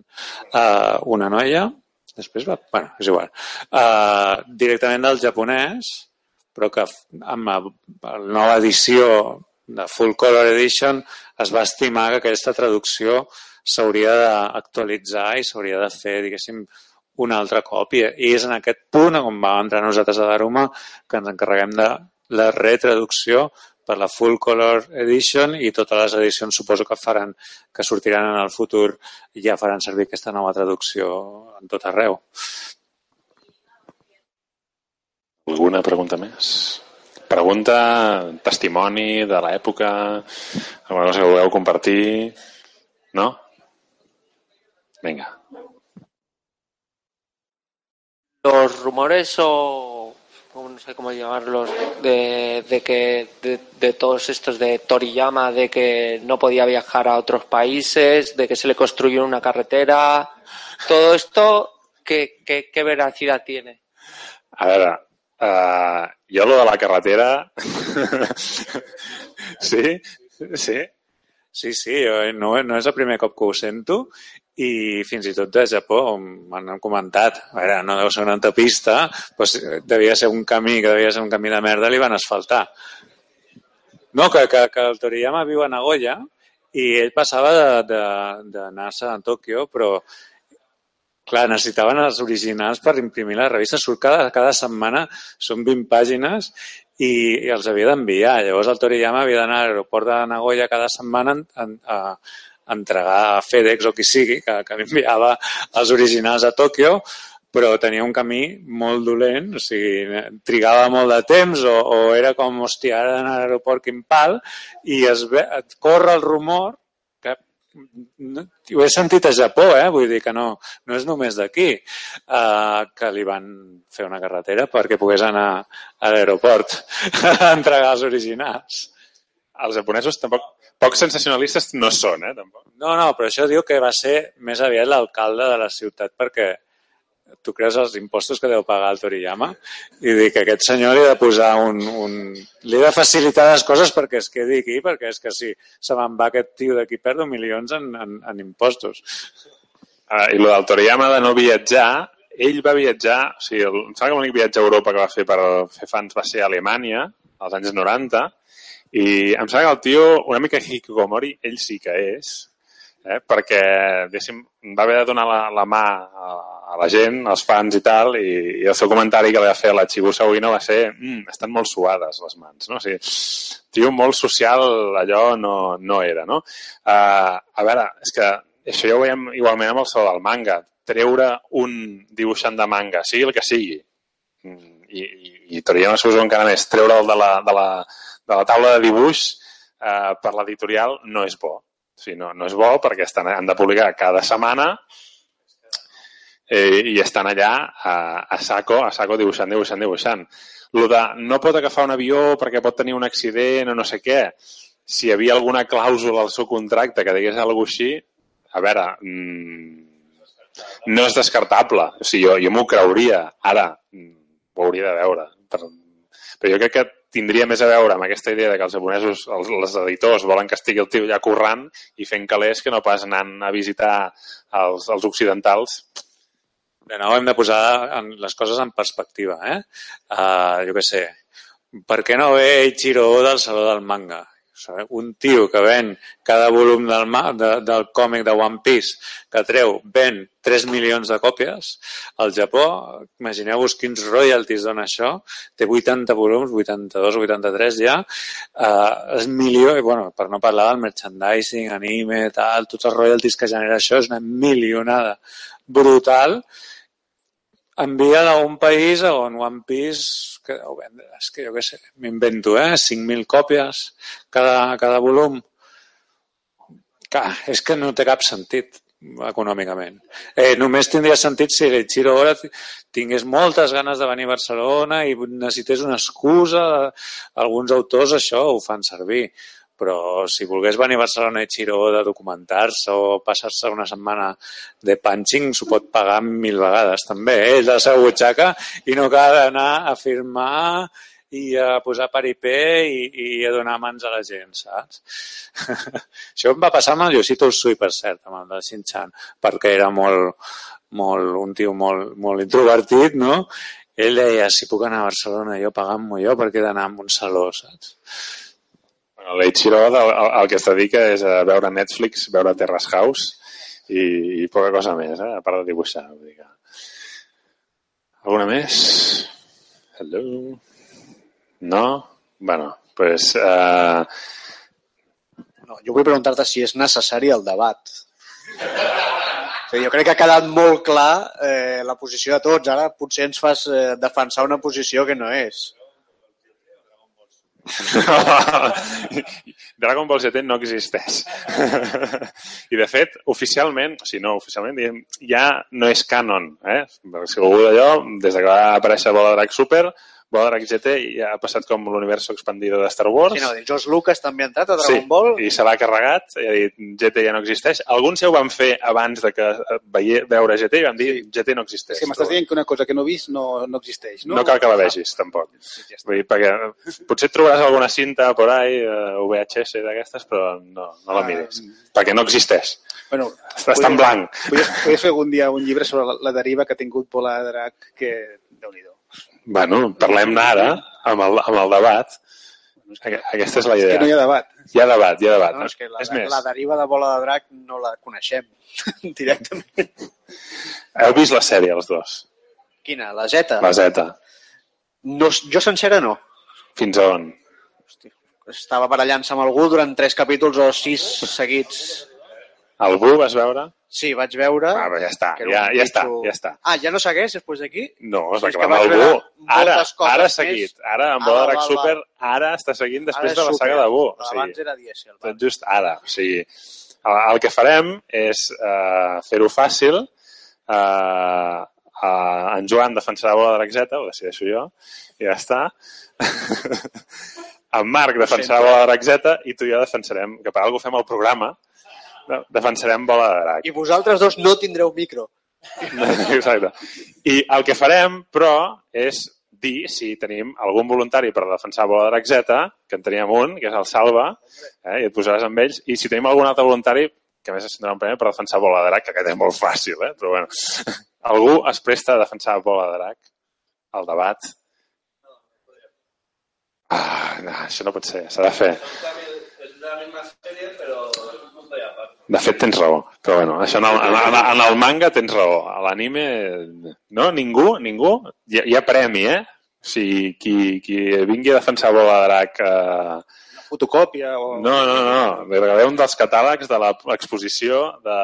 uh, una noia, després va... bueno, és igual. Uh, directament del japonès, però que amb la, la nova edició de Full Color Edition es va estimar que aquesta traducció s'hauria d'actualitzar i s'hauria de fer, diguéssim, un altre cop i, és en aquest punt on vam entrar nosaltres a Daruma que ens encarreguem de la retraducció per la Full Color Edition i totes les edicions suposo que faran que sortiran en el futur ja faran servir aquesta nova traducció en tot arreu. Alguna pregunta més? Pregunta, testimoni de l'època, alguna cosa que voleu compartir? No? Vinga. Los rumores o no sé cómo llamarlos, de, que de, de, todos estos de Toriyama, de que no podía viajar a otros países, de que se le construyó una carretera, todo esto, ¿qué, qué, qué veracidad tiene? A veure, uh, jo lo de la carretera... sí? Sí? Sí, sí, no, no és el primer cop que ho i fins i tot de Japó m'han comentat, a veure, no deu ser una autopista, doncs devia ser un camí que devia ser un camí de merda, li van asfaltar. No, que, que, que el Toriyama viu a Nagoya i ell passava d'anar-se a Tòquio, però clar, necessitaven els originals per imprimir la revista. Surt cada, cada setmana, són 20 pàgines i, i els havia d'enviar. Llavors el Toriyama havia d'anar a l'aeroport de Nagoya cada setmana a, a, entregar a FedEx o qui sigui, que, que enviava els originals a Tòquio, però tenia un camí molt dolent, o sigui, trigava molt de temps o, o era com, hòstia, ara a l'aeroport quin pal, i es ve, et corre el rumor que no, ho he sentit a Japó, eh? vull dir que no, no és només d'aquí, eh, que li van fer una carretera perquè pogués anar a l'aeroport a entregar els originals. Els japonesos tampoc, poc sensacionalistes no són, eh, tampoc. No, no, però això diu que va ser més aviat l'alcalde de la ciutat perquè tu creus els impostos que deu pagar el Toriyama i dir que aquest senyor li ha de posar un, un... li ha de facilitar les coses perquè es quedi aquí, perquè és que si se me'n va aquest tio d'aquí perdo milions en, en, en impostos. Uh, I el del Toriyama de no viatjar, ell va viatjar, o sigui, el, em sembla que l'únic viatge a Europa que va fer per fer fans va ser a Alemanya, als anys 90, i em sembla que el tio, una mica hikikomori, ell sí que és, eh? perquè va haver de donar la, la mà a, a la gent, als fans i tal, i, i el seu comentari que li va fer a la Chibusa Uino va ser mm, estan molt suades les mans, no? O sigui, tio molt social, allò no, no era, no? Uh, a veure, és que això ja ho veiem igualment amb el sol del manga. Treure un dibuixant de manga, sigui el que sigui, mm, i, i, i Toriyama suposo encara més, treure'l de la, de la, de la taula de dibuix eh, per l'editorial no és bo. O sigui, no, no és bo perquè estan, han de publicar cada setmana eh, i estan allà a, a saco, a saco dibuixant, dibuixant, dibuixant. Lo de no pot agafar un avió perquè pot tenir un accident o no sé què, si hi havia alguna clàusula al seu contracte que digués alguna així, a veure, mmm, no és descartable. O sigui, jo, jo m'ho creuria. Ara, mm, ho hauria de veure. Per, però jo crec que tindria més a veure amb aquesta idea de que els japonesos, els, els editors, volen que estigui el tio allà currant i fent calés que no pas anant a visitar els, els occidentals. De nou hem de posar en les coses en perspectiva, eh? Uh, jo què sé, per què no ve Ichiro del Saló del Manga? Un tio que ven cada volum del, de, del còmic de One Piece que treu, ven 3 milions de còpies. Al Japó, imagineu-vos quins royalties dona això. Té 80 volums, 82 o 83 ja. Uh, és milió, bueno, per no parlar del merchandising, anime, tal, tots els royalties que genera això, és una milionada brutal envia a un país on One Piece que deu vendre, és que jo què sé, m'invento, eh? 5.000 còpies cada, cada volum. Clar, és que no té cap sentit econòmicament. Eh, només tindria sentit si Chiro Ora tingués moltes ganes de venir a Barcelona i necessités una excusa. Alguns autors això ho fan servir però si volgués venir a Barcelona i Xiró de documentar-se o passar-se una setmana de punching s'ho pot pagar mil vegades també, eh? de la seva butxaca i no cal anar a firmar i a posar paripé i, i a donar mans a la gent, saps? Això em va passar amb el Yosito Usui, per cert, amb el de Shin-chan, perquè era molt, molt, un tio molt, molt introvertit, no? Ell deia, si puc anar a Barcelona jo pagant-m'ho jo, perquè he d'anar a un saló, saps? L'Eichiro el, el que es dedica és a veure Netflix, veure Terrace House i, i poca cosa més, eh? a part de dibuixar. Vull dir que... Alguna més? Hello? No? Bueno, pues... Uh... No, jo vull preguntar-te si és necessari el debat. O sigui, jo crec que ha quedat molt clar eh, la posició de tots. Ara potser ens fas eh, defensar una posició que no és. Dragon Ball Z no existeix. I, de fet, oficialment, o sigui, no, oficialment, diguem, ja no és canon. Eh? Si algú d'allò, des que va aparèixer Bola Drac Super, Bola GT ja ha passat com l'univers expandido de Star Wars. Sí, no, George Lucas també ha entrat a Dragon sí, Ball. i se l'ha carregat, i ha dit GT ja no existeix. Alguns ja ho van fer abans de que veie, veure GT i van dir sí. GT no existeix. Que m'estàs dient que una cosa que no he vist no, no existeix, no? No cal que la vegis, tampoc. Sí, ja Vull dir, perquè potser trobaràs alguna cinta por ahí, uh, VHS d'aquestes, però no, no la ah, miris, ah, perquè no existeix. Bueno, està, està en blanc. Podries, podries fer algun dia un llibre sobre la, la deriva que ha tingut Bola Drac, que déu nhi Bueno, parlem-ne ara, amb el, amb el debat. Aquesta és la idea. És que no hi ha debat. Hi ha debat, hi ha debat. No, és que la, és més. la deriva de bola de drac no la coneixem directament. Heu vist la sèrie, els dos? Quina? La Z? La Z. No, jo sencera no. Fins a on? Hosti, estava barallant-se amb algú durant tres capítols o sis seguits. Algú vas veure? Sí, vaig veure... Ah, però ja està, ja, ja està, ja està. Ah, ja no segueix després d'aquí? No, es va acabar amb Buu. Ara, ara ha més. seguit. Ara, amb Ah, Bola val, Drac Super, ara està seguint després de la saga de Buu. O sigui, Abans era dièsel. va. tot just ara. O sigui, el, el que farem és uh, fer-ho fàcil. Uh, uh, en Joan defensarà la bola de l'Axeta, ho decideixo jo, i ja està. en Marc defensarà la bola de l'Axeta i tu i jo defensarem, que per alguna fem el programa, defensarem bola de drac. I vosaltres dos no tindreu micro. Exacte. I el que farem, però, és dir si tenim algun voluntari per defensar bola de draxeta, que en teníem un, que és el Salva, eh, i et posaràs amb ells, i si tenim algun altre voluntari, que a més es tindrà un premi per defensar bola de drac, que aquest és molt fàcil, eh? però bueno. Algú es presta a defensar bola de drac? al debat? Ah, no, això no pot ser, s'ha de fer. De fet, tens raó. Però bueno, això en el, en, el, en el manga tens raó. A l'anime, no? Ningú? Ningú? Hi hi ha premi, eh? Sigui, qui, qui vingui a defensar Bola de Drac... Eh... Fotocòpia o... No, no, no. Li regaleu un dels catàlegs de l'exposició de,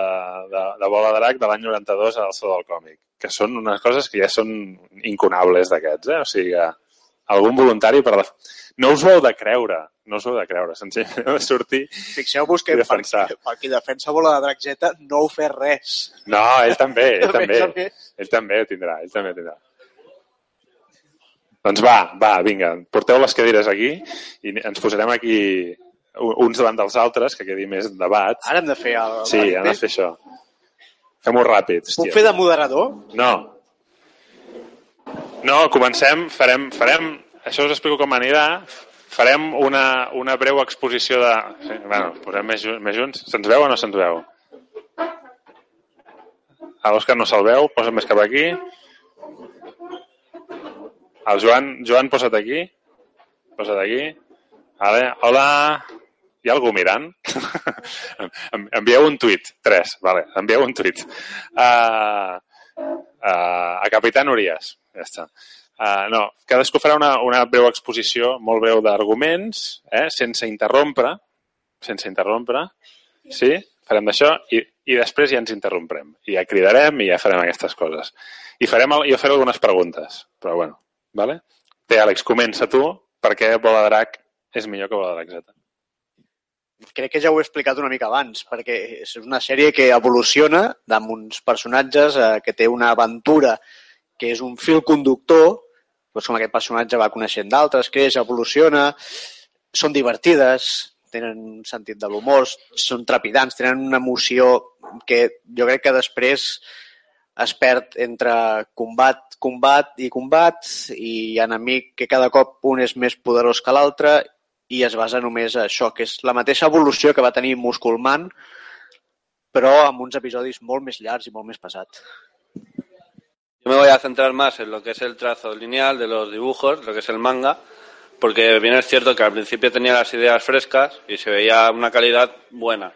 de, de Bola de Drac de l'any 92 al Saló del Còmic, que són unes coses que ja són incunables d'aquests, eh? O sigui que algun voluntari per... La... No us ho heu de creure, no us ho heu de creure, senzillament heu de sortir Fixeu-vos que I per, defensar. per qui defensa bola de Draxeta no heu fet res. No, ell també, ell també. també. Ell també ho tindrà, ell també ho tindrà. Doncs va, va, vinga, porteu les cadires aquí i ens posarem aquí uns davant dels altres, que quedi més debat. Ara hem de fer el... Sí, hem de fer això. Fem-ho ràpid. Puc Hòstia. fer de moderador? No. No, comencem, farem, farem, això us explico com anirà, farem una, una breu exposició de... Sí, bueno, posem més, més junts. Se'ns veu o no se'ns veu? A l'Òscar no se'l veu, posa't més cap aquí. El Joan, Joan, posa't aquí. Posa't aquí. Vale. Hola. Hi ha algú mirant? Envieu un tuit. Tres, vale. Envieu un tuit. Uh, uh, a Capitán Urias. Ja està. Uh, no, cadascú farà una, una breu exposició molt breu d'arguments, eh, sense interrompre, sense interrompre, sí? Farem d'això i, i després ja ens interromprem. I ja cridarem i ja farem aquestes coses. I farem, el- jo faré algunes preguntes, però bueno, vale? Té, Àlex, comença tu, per què Bola Drac és millor que Bola Drac Z? Crec que ja ho he explicat una mica abans, perquè és una sèrie que evoluciona amb uns personatges eh, que té una aventura que és un fil conductor, doncs com aquest personatge va coneixent d'altres, creix, evoluciona, són divertides, tenen un sentit de l'humor, són trepidants, tenen una emoció que jo crec que després es perd entre combat, combat i combat i enemic que cada cop un és més poderós que l'altre i es basa només a això, que és la mateixa evolució que va tenir Musculman, però amb uns episodis molt més llargs i molt més pesats. Yo me voy a centrar más en lo que es el trazo lineal de los dibujos, lo que es el manga, porque bien es cierto que al principio tenía las ideas frescas y se veía una calidad buena.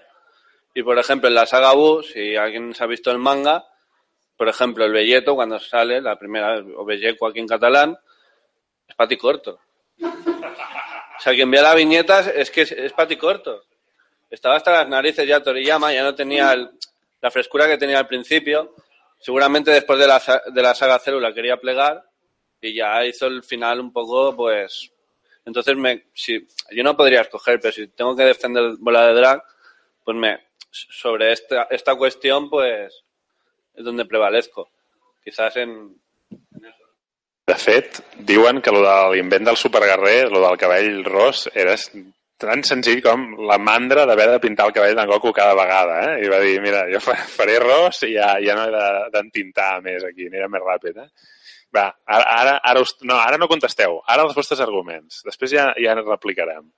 Y por ejemplo, en la saga Buu, si alguien se ha visto el manga, por ejemplo, el Belleto, cuando sale, la primera, o Belleco aquí en catalán, es pati corto. O sea, quien vea la viñeta es- es que es, es pati corto. Estaba hasta las narices ya Toriyama, ya no tenía el- la frescura que tenía al principio. Seguramente después de la, de la saga Célula quería plegar y ya hizo el final un poco, pues... Entonces, me, si, yo no podría escoger, pero si tengo que defender Bola de Drag, pues me, sobre esta, esta cuestión, pues es donde prevalezco. Quizás en, De fet, diuen que lo de l'invent del superguerrer, lo del cabell ros, era tan senzill com la mandra d'haver de pintar el cabell d'en Goku cada vegada, eh? I va dir, mira, jo fa- faré ros i ja, ja no he de- d'entintar més aquí, anirà més ràpid, eh? Va, ara, ara, ara, us, no, ara no contesteu, ara els vostres arguments. Després ja, ja replicarem.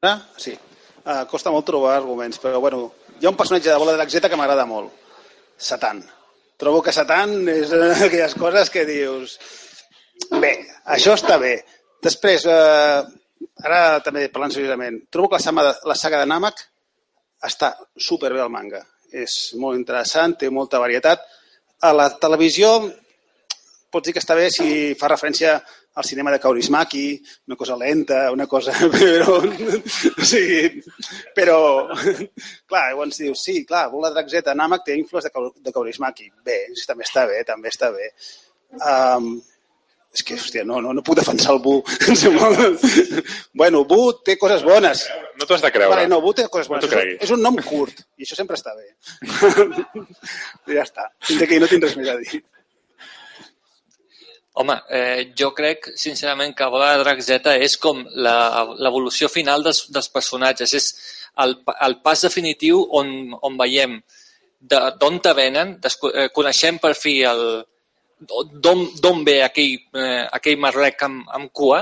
Ara, sí. Uh, costa molt trobar arguments, però bueno, hi ha un personatge de Bola de l'Axeta que m'agrada molt. Satan. Trobo que Satan és una d'aquelles coses que dius... Bé, això està bé. Després, eh, ara també parlant seriosament, trobo que la saga, la saga de Namek està superbé al manga. És molt interessant, té molta varietat. A la televisió pots dir que està bé si fa referència el cinema de Kaurismäki, una cosa lenta, una cosa... Però, o sigui, però, clar, llavors dius, sí, clar, Bola Drac Z, Namak té influes de, Kau- de Kaurismäki. Bé, també està bé, també està bé. Um, és que, hòstia, no, no, no puc defensar el Bu. Bueno, Bu té coses bones. No t'ho has de creure. Vale, no, Bu té coses No bones. t'ho és, és un nom curt, i això sempre està bé. I ja està. Fins aquí no tinc res més a dir. Home, eh, jo crec, sincerament, que Bola de Drac Z és com la- l'evolució final dels, dels personatges. És el, el pas definitiu on, on veiem de- d'on te venen, desco- eh, coneixem per fi el d'on ve aquell, eh, aquell marrec amb, amb cua,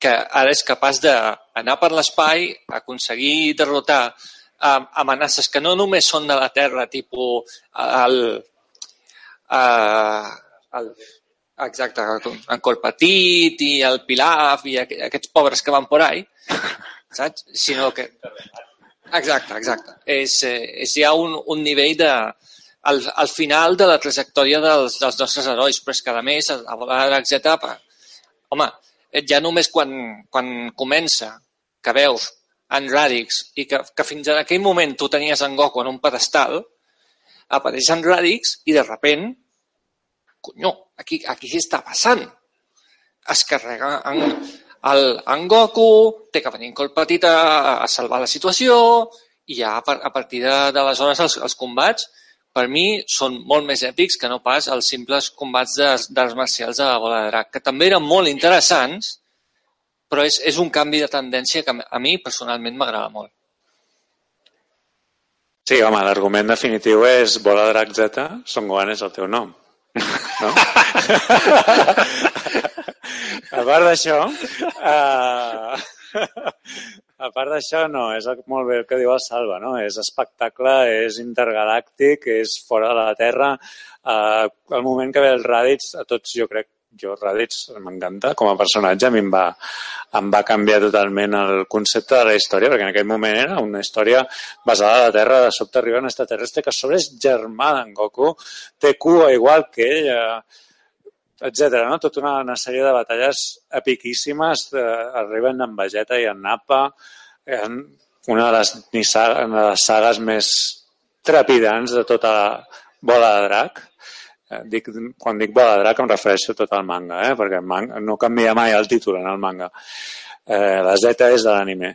que ara és capaç d'anar per l'espai, aconseguir derrotar eh, amenaces que no només són de la Terra, tipus el, eh, el, exacte, en Corpatit i el Pilaf i aqu- aquests pobres que van por ahí, saps? Sinó que... Exacte, exacte. És, eh, és ja un, un nivell de... Al, al final de la trajectòria dels, dels nostres herois, però és que a més, a, a Bola de Drac Z, pa, home, eh, ja només quan, quan comença que veus en Radix i que, que fins en aquell moment tu tenies en Goku en un pedestal, apareix en Radix i de repent, conyo, aquí, aquí què està passant? Es carrega en, el, en Goku, té que venir en col petit a, a salvar la situació i ja a, a partir d'aleshores els, els combats per mi són molt més èpics que no pas els simples combats d'arts marcials a Bola de Drac, que també eren molt interessants, però és, és un canvi de tendència que a mi personalment m'agrada molt. Sí, home, l'argument definitiu és Bola Drac Z, Son Gohan és el teu nom. No? a part d'això, uh, a part d'això, no, és molt bé el que diu el Salva, no? És espectacle, és intergalàctic, és fora de la Terra. Uh, el moment que ve el Raditz, a tots jo crec, jo Raditz m'encanta com a personatge, a mi em va, em va canviar totalment el concepte de la història, perquè en aquell moment era una història basada a la Terra, de sobte arriba un extraterrestre que a sobre és germà d'en Goku, té cua igual que ell, eh, etc. No? Tota una, una sèrie de batalles epiquíssimes, eh, arriben en Vegeta i en Nappa, en una de les, una de les sagues més trepidants de tota la bola de drac. Eh, Dic, quan dic bola de drac em refereixo a tot el manga, eh? perquè el manga, no canvia mai el títol en el manga. Eh, la Z és de l'anime.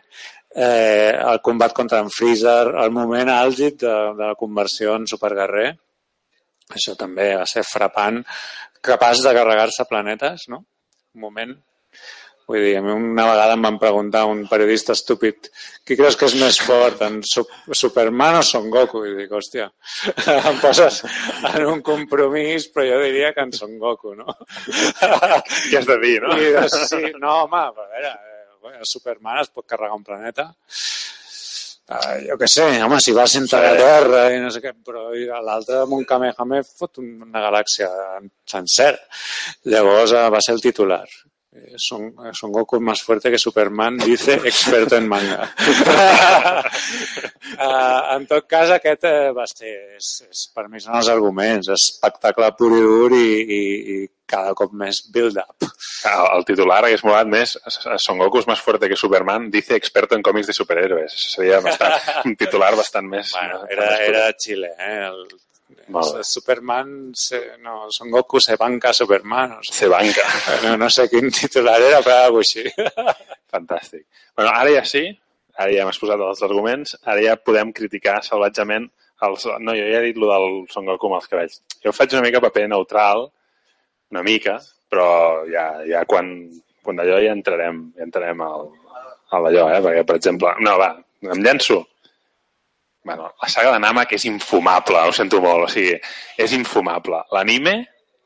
Eh, el combat contra en Freezer, el moment àlgid de, de la conversió en superguerrer, això també va ser frapant, capaç de carregar-se planetes, no? Un moment. Vull dir, a mi una vegada em van preguntar un periodista estúpid qui creus que és més fort, en Su Superman o Son Goku? I dic, hòstia, em poses en un compromís, però jo diria que en Son Goku, no? Què has de dir, no? I dius, sí, no, home, a veure, eh, Superman es pot carregar un planeta. Uh, jo què sé, home, si va sentar la Terra i no sé què, però l'altre amb un Kamehameha fot una galàxia sencera. Llavors uh, va ser el titular. Eh, Son, Son Goku es más fuerte que Superman, dice experto en manga. uh, en tot cas, aquest uh, va ser, és, és, per mi són els arguments, espectacle pur i dur i, i, i cada cop més build-up. El, el titular hagués molat més Son Goku es más fuerte que Superman dice experto en cómics de superhéroes. Seria bastant, un titular bastant més... Bueno, era, més era Xile, eh? El, Bé. Superman, se, no, Son Goku se banca Superman. No sé, Se banca. no, no sé quin titular era, però alguna així. Fantàstic. Bueno, ara ja sí, ara ja hem exposat els arguments, ara ja podem criticar salvatgement els... No, jo ja he dit lo del Son Goku amb els cabells. Jo faig una mica paper neutral, una mica, però ja, ja quan, quan d'allò ja entrarem, ja entrarem al, a l'allò, eh? Perquè, per exemple, no, va, em llenço. Bueno, la saga de Namek és infumable, ho sento molt, o sigui, és infumable. L'anime,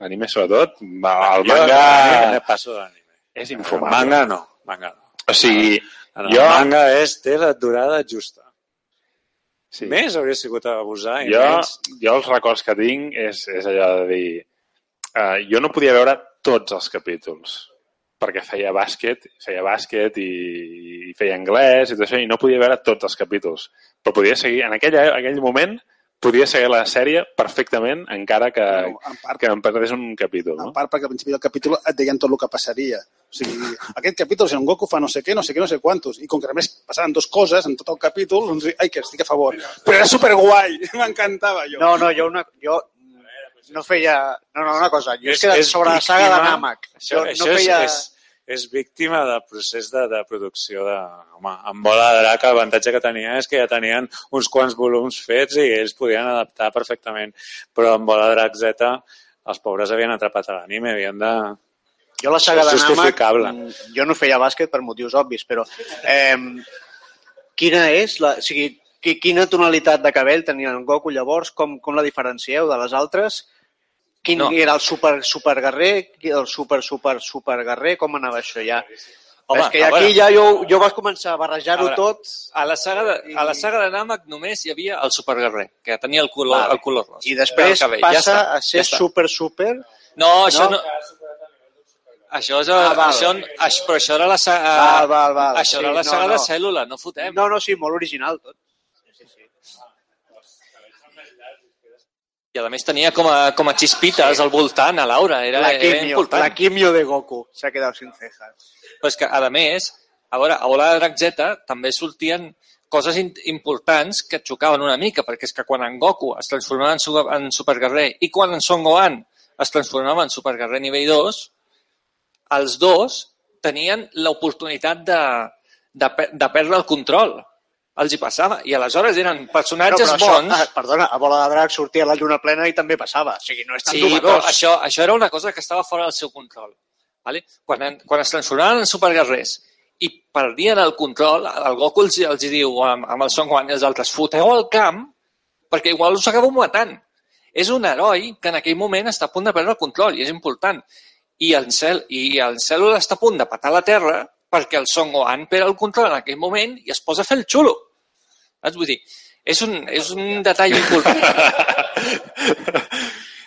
l'anime sobretot, el Jo manga me passo l'anime. és El infumable. manga no, manga no. O sigui, En el jo, manga és, té la durada justa. Sí. Més hauria sigut abusar i jo, menys... jo els records que tinc és, és allò de dir... Uh, jo no podia veure tots els capítols perquè feia bàsquet, feia bàsquet i, i feia anglès i tot això, i no podia veure tots els capítols. Però podia seguir, en aquell, aquell moment, podia seguir la sèrie perfectament encara que, No, en part- que em perdés un capítol. En No? part perquè al principi del capítol et deien tot el que passaria. O sigui, aquest capítol, si en Goku fa no sé què, no sé què, no sé quantos, i com que a més passaven dues coses en tot el capítol, doncs, ai, que estic a favor. Però era superguai, m'encantava jo. No, no, jo, una, jo no feia... No, no, una cosa. Jo és, És- que és sobre la saga de Namek. Això, Jo això no feia... és, és, és víctima del procés de, de producció de... Home, amb Bola de Drac l'avantatge que tenia és que ja tenien uns quants volums fets i ells podien adaptar perfectament. Però amb Bola de Drac Z els pobres havien atrapat a l'anime, havien de... Jo la saga de justificable. mm, jo no feia bàsquet per motius obvis, però eh, quina és la... O sigui, qui- quina tonalitat de cabell tenia en Goku llavors? Com, com la diferencieu de les altres? Quin No. no. era el super, super guerrer? El super, super, super guerrer? Com anava això ja? Home, és que a aquí veure. ja jo, jo vas començar a barrejar-ho tot. A la, saga de, a la saga de Namek només hi havia el superguerrer, que tenia el color, Vale. el color rosa. I després El cabell, passa ja està, a ser ja està. super, super... No, això no... No? Això, és, Ah, val. això, això, però això era la saga, Val, val, val. això Sí, era la no, saga no. de cèl·lula, no fotem. No, no, sí, molt original tot. I a més tenia com a, com a xispites al voltant, a l'aura, era, La era quimio, important. la quimio de Goku. Se ha quedado sin cejas. Però és que, a més, a veure, a Ola de Drac Z també sortien coses importants que et xocaven una mica, perquè és que quan en Goku es transformava en, su en Super Guerrer i quan en Son Gohan es transformava en Super Guerrer nivell 2, els dos tenien l'oportunitat de, de, de perdre el control. Els hi passava. I aleshores eren personatges però això, bons... ah, perdona, a Bola de Drac sortia a la lluna plena i també passava. O sigui, no és tan Sí, sí, però això, això era una cosa que estava fora del seu control. Vale? Quan, en- quan es transformaven en superguerrers i perdien el control, el Goku els, els diu amb, amb el Son Gohan i els altres, foteu al camp perquè igual us acabeu matant. És un heroi que en aquell moment està a punt de perdre el control i és important. I el, cel, i el cèl·lula està a punt de patar la terra perquè el Son Gohan perd el control en aquell moment i es posa a fer el xulo. Saps? Vull dir, és un, és un detall important.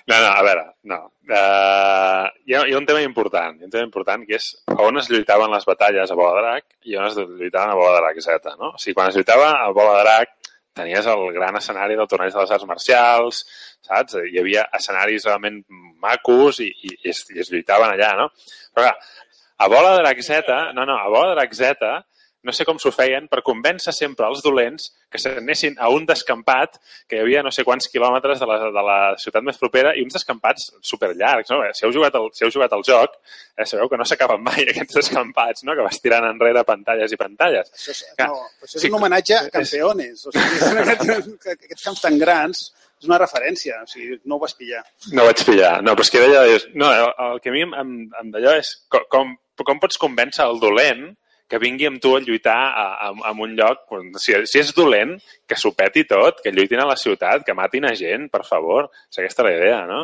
No, no, a veure, no. Uh, hi, ha, hi ha un tema important, un tema important que és on es lluitaven les batalles a Bola Drac i on es lluitaven a Bola Drac Z, no? O sigui, quan es lluitava a Bola Drac tenies el gran escenari del torneig de les arts marcials, saps? Hi havia escenaris realment macos i, i, i, es, i es lluitaven allà, no? Però clar, a Bola de Drac Z, no, no, a Bola de Drac Z no sé com s'ho feien per convèncer sempre els dolents que s'anessin a un descampat que hi havia no sé quants quilòmetres de la, de la ciutat més propera i uns descampats superllargs. No? Si, heu jugat el, si heu jugat el joc, eh, sabeu que no s'acaben mai aquests descampats, no? que vas tirant enrere pantalles i pantalles. Això és, Clar. no, però això és Sí, un homenatge a campeones. O sigui, aquests, aquests camps tan grans és una referència. O sigui, no ho vas pillar. No vaig pillar. No, però és que deia... No, el, el que a mi em, em, em d'allò és com, com, com pots convèncer el dolent que vingui amb tu a lluitar a, a, a un lloc... Si, si és dolent, que s'ho peti tot, que lluitin a la ciutat, que matin a gent, per favor. És aquesta la idea, no?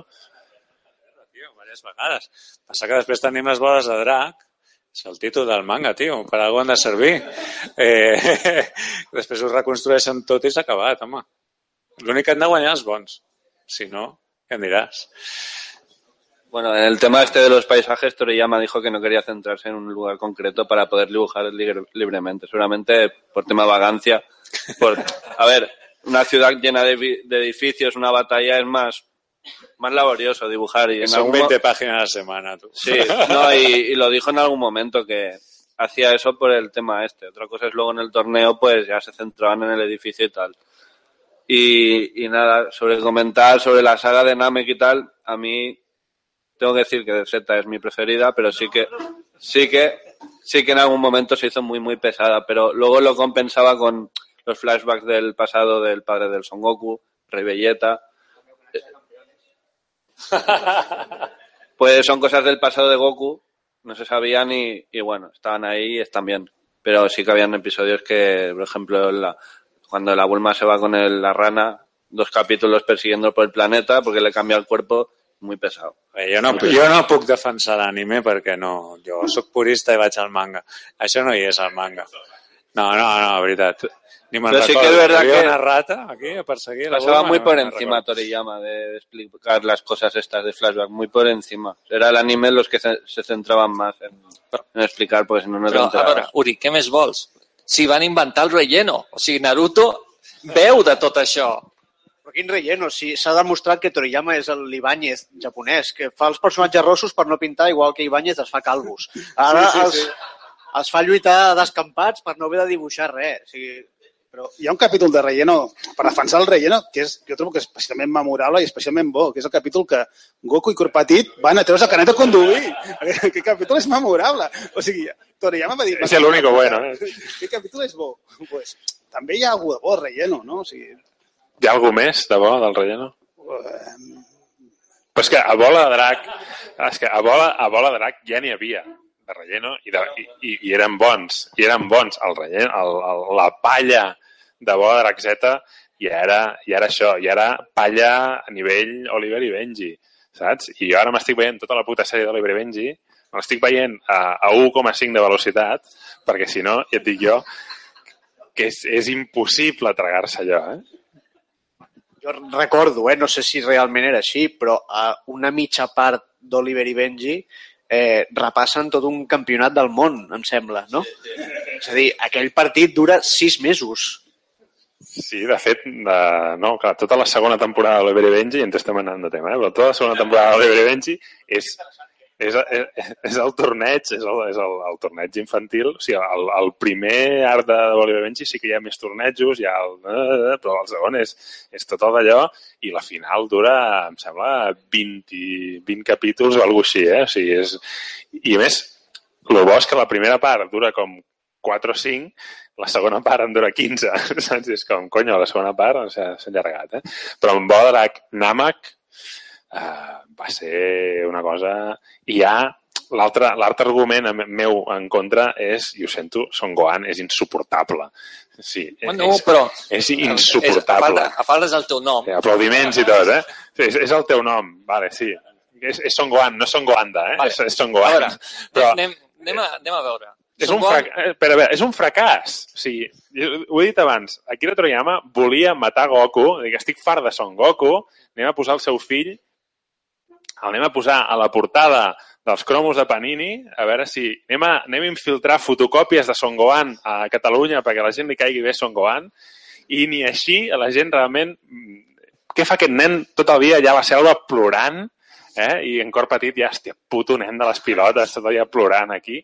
Tio, diverses vegades. Passa que després tenim les boles de drac, és el títol del manga, tio, per alguna han de servir. Eh, després ho reconstrueixen tot i s'ha acabat, home. L'únic que han de guanyar els bons. Si no, què em diràs? Bueno, en el tema este de los paisajes, Toriyama dijo que no quería centrarse en un lugar concreto para poder dibujar libre- libremente. Seguramente por tema vagancia. Por, a ver, una ciudad llena de, de edificios, una batalla es más, más laborioso dibujar. Y en son algún mo- 20 páginas a la semana, tú. Sí, no, y, y lo dijo en algún momento que hacía eso por el tema este. Otra cosa es luego en el torneo, pues ya se centraban en el edificio y tal. Y, y nada, sobre comentar sobre la saga de Namek y tal, a mí tengo que decir que Z es mi preferida, pero sí que, sí que, sí que en algún momento se hizo muy, muy pesada, pero luego lo compensaba con los flashbacks del pasado del padre del Son Goku, Rey Belleta. Pues son cosas del pasado de Goku, no se sabían y, y bueno, estaban ahí y están bien. Pero sí que habían episodios que, por ejemplo, la- cuando la Bulma se va con el- la rana, dos capítulos persiguiendo por el planeta porque le cambia el cuerpo, muy pesado. Bé, jo, no, jo no puc defensar l'anime perquè no, jo sóc purista i vaig al manga. Això no hi és al manga. No, no, no, veritat. Ni me'n Pero sí que recordo. es verdad que- una rata aquí a perseguir la Pasaba Bulma, muy no por encima recordo. Toriyama de, explicar las cosas estas de flashback, muy por encima. Era el anime los que se, se centraban más en, en explicar, pues si no, no Però, a veure, Uri, què més vols? Si van inventar el relleno. O sigui, Naruto veu de tot això. Però quin relleno, si s'ha demostrat que Toriyama és l'Ibáñez japonès, que fa els personatges rossos per no pintar igual que Ibáñez es fa calvos. Ara Sí, sí, els, sí. els fa lluitar descampats per no haver de dibuixar res. O sigui, Però hi ha un capítol de relleno, per defensar el relleno, que és, jo trobo que és especialment memorable i especialment bo, que és el capítol que Goku i Corpatit van a treure's el canet de conduir. Aquest, capítol és memorable. O sigui, Toriyama va dir... És el único bueno, eh? Aquest capítol és bo. Pues, també hi ha algú de bo, relleno, no? O sigui, Hi ha algú més de bo del relleno? Però és que a bola de drac, és que a bola, a bola de drac ja n'hi havia de relleno i, de, i, i, eren bons, i eren bons. El relleno, el, el, la palla de bola de drac Z i era, i era això, i era palla a nivell Oliver i Benji, saps? I jo ara m'estic veient tota la puta sèrie d'Oliver i Benji, me l'estic veient a, a 1,5 de velocitat, perquè si no, ja et dic jo, que és, és impossible tragar-se allò, eh? Jo recordo, eh, no sé si realment era així, però a una mitja part d'Oliver i Benji eh, repassen tot un campionat del món, em sembla, no? És a dir, aquell partit dura sis mesos. Sí, de fet, de, no, clar, tota la segona temporada d'Oliver i Benji, ens estem anant de tema, eh? però tota la segona temporada d'Oliver i Benji és, és, és, és el torneig, és el, és el, el torneig infantil, o sigui, el, el primer art de i Benji sí que hi ha més tornejos, hi ha el, eh, però el segon és, és tot d'allò, i la final dura, em sembla, 20, 20 capítols o alguna així, eh? O sigui, és... I a més, el bo és que la primera part dura com 4 o 5, la segona part en dura 15, saps? És com, conyo, la segona part s'ha allargat, eh? Però en Bodrac Namak eh, va ser una cosa... I ha l'altre argument meu en contra és, i ho sento, Son Gohan és insuportable. Sí, Bueno, és, però... és És, a, insuportable. part, a part és el teu nom. Sí, aplaudiments i tot, eh? Sí, és, és el teu nom, vale, sí. És, és Son Gohan, no Son Goanda, eh? Vale. És, és Son A Gohan. veure, Però anem, anem, a, anem a veure. és Son un, Gohan- frac... eh, però, a veure, és un fracàs. O sigui, ho he dit abans, Akira Toriyama volia matar Goku, dic, estic fart de Son Goku, anem a posar el seu fill, l'anem a posar a la portada dels cromos de Panini, a veure si anem a, anem a infiltrar fotocòpies de Son Gohan a Catalunya perquè a la gent li caigui bé Son Gohan, i ni així a la gent realment... mm, Què fa aquest nen tot el dia allà a la selva plorant, eh? i en cor petit ja, hòstia, puto nen de les pilotes, tot el dia plorant aquí.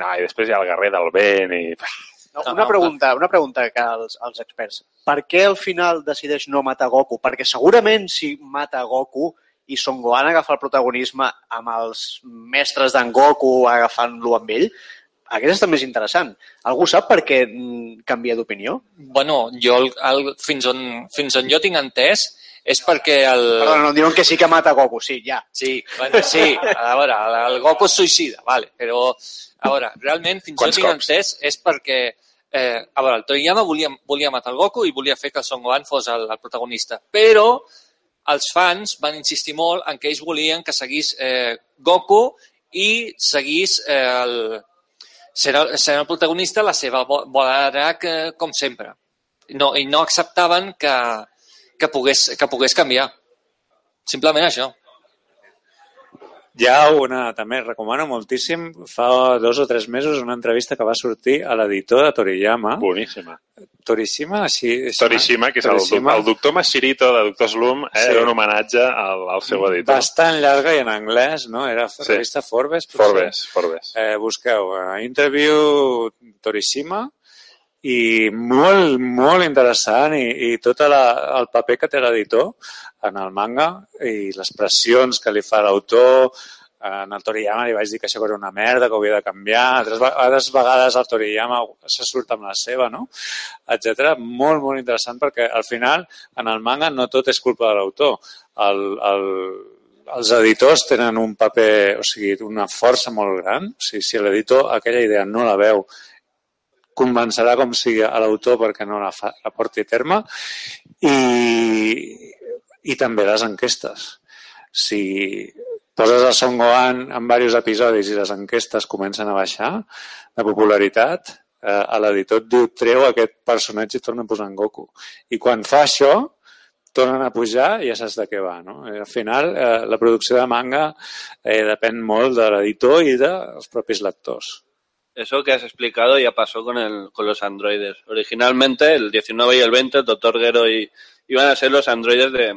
No, i després hi ha el guerrer del vent i... No, una, pregunta, una pregunta que als, als experts. Per què al final decideix no matar Goku? Perquè segurament si mata Goku i Son Gohan agafa el protagonisme amb els mestres d'en Goku agafant-lo amb ell, hagués estat més interessant. Algú sap per què mm, canvia d'opinió? Bueno, jo el, el, fins, on, fins on jo tinc entès és perquè el... Perdona, no, diuen que sí que mata Goku, sí, ja. Sí, bueno, sí, a veure, el, el Goku es suïcida, vale, però a veure, realment fins Quants jo tinc cops? entès és perquè eh, a veure, el Toriyama volia, volia matar el Goku i volia fer que el Son Gohan fos el, el protagonista, però els fans van insistir molt en que ells volien que seguís eh, Goku i seguís eh, el, el, sent el protagonista la seva bo- bola de drac eh, com sempre. No, I no acceptaven que, que, pogués, que pogués canviar. Simplement això. Hi ha una, també recomano moltíssim, fa dos o tres mesos, una entrevista que va sortir a l'editor de Toriyama, Boníssima. Torishima, és- Torishima, que és el, Torishima. el doctor Mashirito de Doctor Slum, eh, Sí. era un homenatge al, al seu editor. Bastant llarga i en anglès, no? Era Sí. revista Forbes. potser. Forbes, Forbes. Eh, busqueu eh, Interview Torishima i molt, molt interessant i, i tot la, el paper que té l'editor en el manga i les pressions que li fa l'autor en el Toriyama li vaig dir que això era una merda, que ho havia de canviar, altres, altres vegades el Toriyama se surt amb la seva, no? etc. Molt, molt interessant perquè al final en el manga no tot és culpa de l'autor. El, el, els editors tenen un paper, o sigui, una força molt gran. O sigui, si l'editor aquella idea no la veu, convencerà com sigui a l'autor perquè no la, fa, la porti a terme i, i també les enquestes. Si poses a Son Gohan en diversos episodis i les enquestes comencen a baixar de popularitat, eh, l'editor diu treu aquest personatge i torna a posar en Goku. I quan fa això, tornen a pujar i ja saps de què va. ¿no? I al final, eh, la producció de manga eh, depèn molt de l'editor i dels propis lectors. Eso que has explicado ya pasó con, el, con los androides. Originalmente, el 19 y el 20, el Dr. Gero y, iban a ser los androides de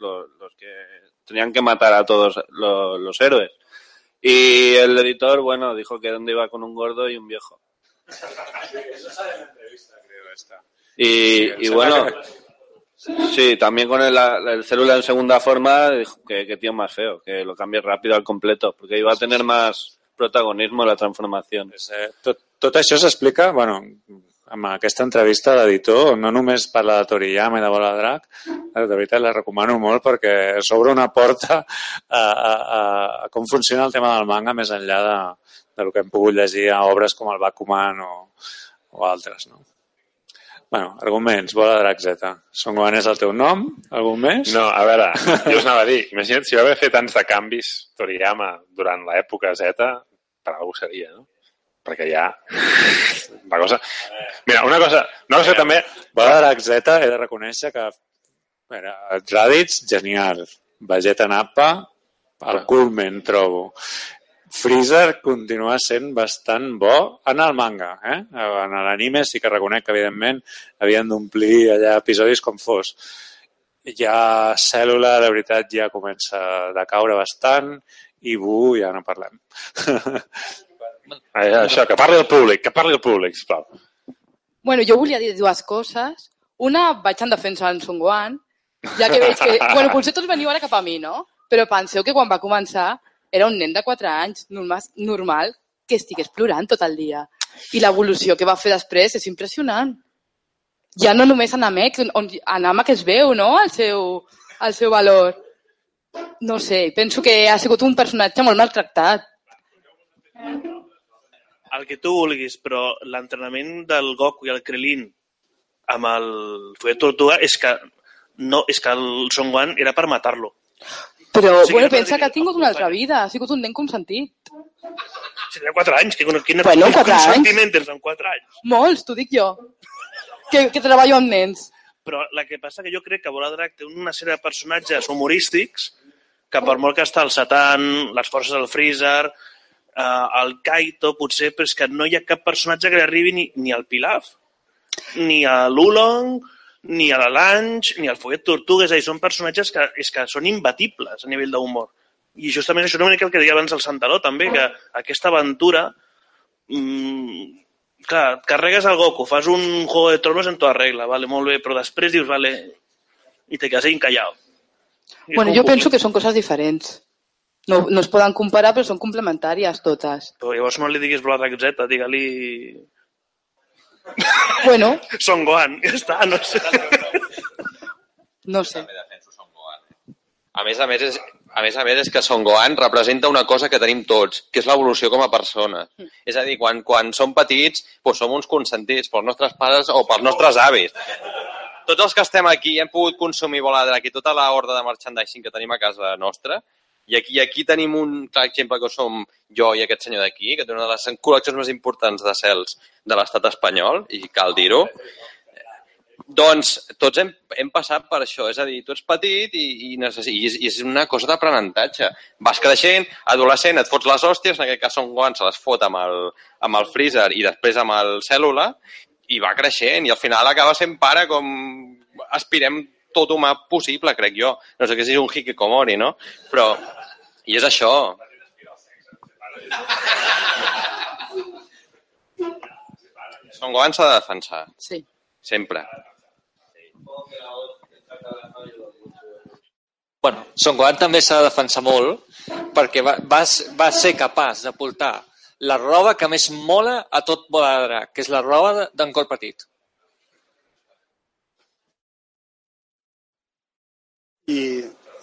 los, los que tenían que matar a todos los, los héroes. Y el editor, bueno, dijo que dónde iba con un gordo y un viejo. Y, y bueno, sí, también con el, el célula en segunda forma, dijo que, que tío más feo, que lo cambie rápido al completo, porque iba a tener más protagonismo la transformación. Tot, tot això s'explica, bueno, amb aquesta entrevista l'editor, no només parla de Toriyama i de Bola Drac, eh, de veritat la recomano molt perquè s'obre una porta a, a, a, a com funciona el tema del manga més enllà de, de lo que hem pogut llegir a obres com el Bakuman o, o altres, no? Bueno, arguments, Bola de Drac Z. Son Gohan és el teu nom? Algun més? No, a veure, jo us anava a dir, imagina't si va haver fet tants de canvis Toriyama durant l'època Z, per alguna cosa seria, no? Perquè ja... La cosa... Mira, una cosa, una cosa que també... Bola de Drac Z he de reconèixer que Mira, Raditz, genial. Vegeta Nappa, el culmen, trobo. Freezer continua sent bastant bo en el manga. Eh? En l'anime sí que reconec que, evidentment, havien d'omplir allà episodis com fos. Ja Cèl·lula, de veritat, ja comença a caure bastant i Bu ja no parlem. Eh, Això, que parli el públic, que parli el públic, sisplau. Bueno, jo volia dir dues coses. Una, vaig en defensa d'en Son Gohan, ja que veig que... Bueno, potser tots veniu ara cap a mi, no? Però penseu que quan va començar era un nen de 4 anys, normal, normal que estigués plorant tot el dia. I l'evolució que va fer després és impressionant. Ja no només a Namek, on a Namek es veu, no?, el seu, el seu valor. No sé, penso que ha sigut un personatge molt maltractat. El que tu vulguis, però l'entrenament del Goku i el Krillin amb el Fuet Tortuga és que, no, és que el Son Gohan era per matar-lo. Però, O sigui, bueno, no pensa que ha tingut una altra vida, ha sigut un nen consentit. Si tenia 4 anys, que, quin, Bueno, quin quatre anys. sentiment tens amb 4 anys? Molts, t'ho dic jo, que, que treballo amb nens. Però la que passa que jo crec que Bola Drac té una sèrie de personatges humorístics que per molt que està el Satan, les forces del Freezer, eh, el Kaito, potser, però és que no hi ha cap personatge que li arribi ni, ni al Pilaf, ni a l'Ulong, ni a la Lange, ni al Follet Tortuga. És a dir, són personatges que, és que són imbatibles a nivell d'humor. I justament això és una mica el que deia abans el Santaló, també, que aquesta aventura mm, clar, et carregues el Goku, fas un Juego de Tronos en tota regla, vale, molt bé, però després dius, vale, i te quedes ahí encallado. I és Bueno, jo penso que són coses diferents. No, no es poden comparar, però són complementàries totes. Però llavors no li diguis Blood Z, digue-li... Bueno, Son Gohan, ja està, no sé. no sé. A més a més, és, a més a més és que Son Gohan representa una cosa que tenim tots, que és l'evolució com a persona. Mm. És a dir, quan, quan som petits, doncs som uns consentits pels nostres pares o pels nostres avis. Tots els que estem aquí hem pogut consumir Bola Drac i tota la horda de merchandising que tenim a casa nostra, i aquí, aquí tenim un clar exemple que som jo i aquest senyor d'aquí, que té una de les col·leccions més importants de cels de l'estat espanyol, i cal dir-ho, doncs tots hem, hem passat per això, és a dir, tu ets petit i, i, i, és, i és una cosa d'aprenentatge. Vas creixent, adolescent, et fots les hòsties, en aquest cas Son Gohan se les fot amb el, amb el freezer i després amb el cèl·lula, i va creixent, i al final acaba sent pare com aspirem tot humà possible, crec jo. No sé què si és un hikikomori, no? Però, i és això. Son Gohan s'ha de defensar, Sí. sempre. Bueno, Son Gohan també s'ha de defensar molt perquè va, va, va ser capaç de portar la roba que més mola a tot Bola de Drac, que és la roba de- d'en Cor Petit. I,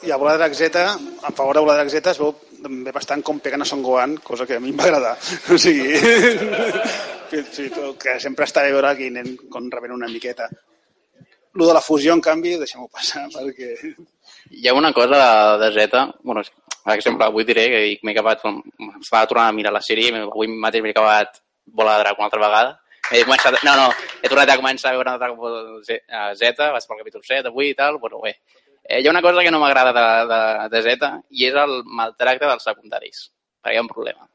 i a Bola de Z, a favor de Bola de Z, es veu també bastant com peguen a Son Gohan, cosa que a mi em va agradar. O sigui, sí, que sempre està bé veure aquí nen com rebent una miqueta. Lo de la fusió, en canvi, deixem-ho passar, perquè... Hi ha una cosa de, de Zeta, bueno, és- per exemple, avui diré que m'he acabat, estava tornant a mirar la sèrie, avui mateix m'he acabat Bola de Drac una altra vegada, he començat, no, no, he tornat a començar a veure Dragon Ball Z, a Z, vaig pel capítol 7 avui i tal, bueno, bé. Eh, hi ha una cosa que no m'agrada de, de, de Z i és el maltracte dels secundaris, perquè hi ha un problema.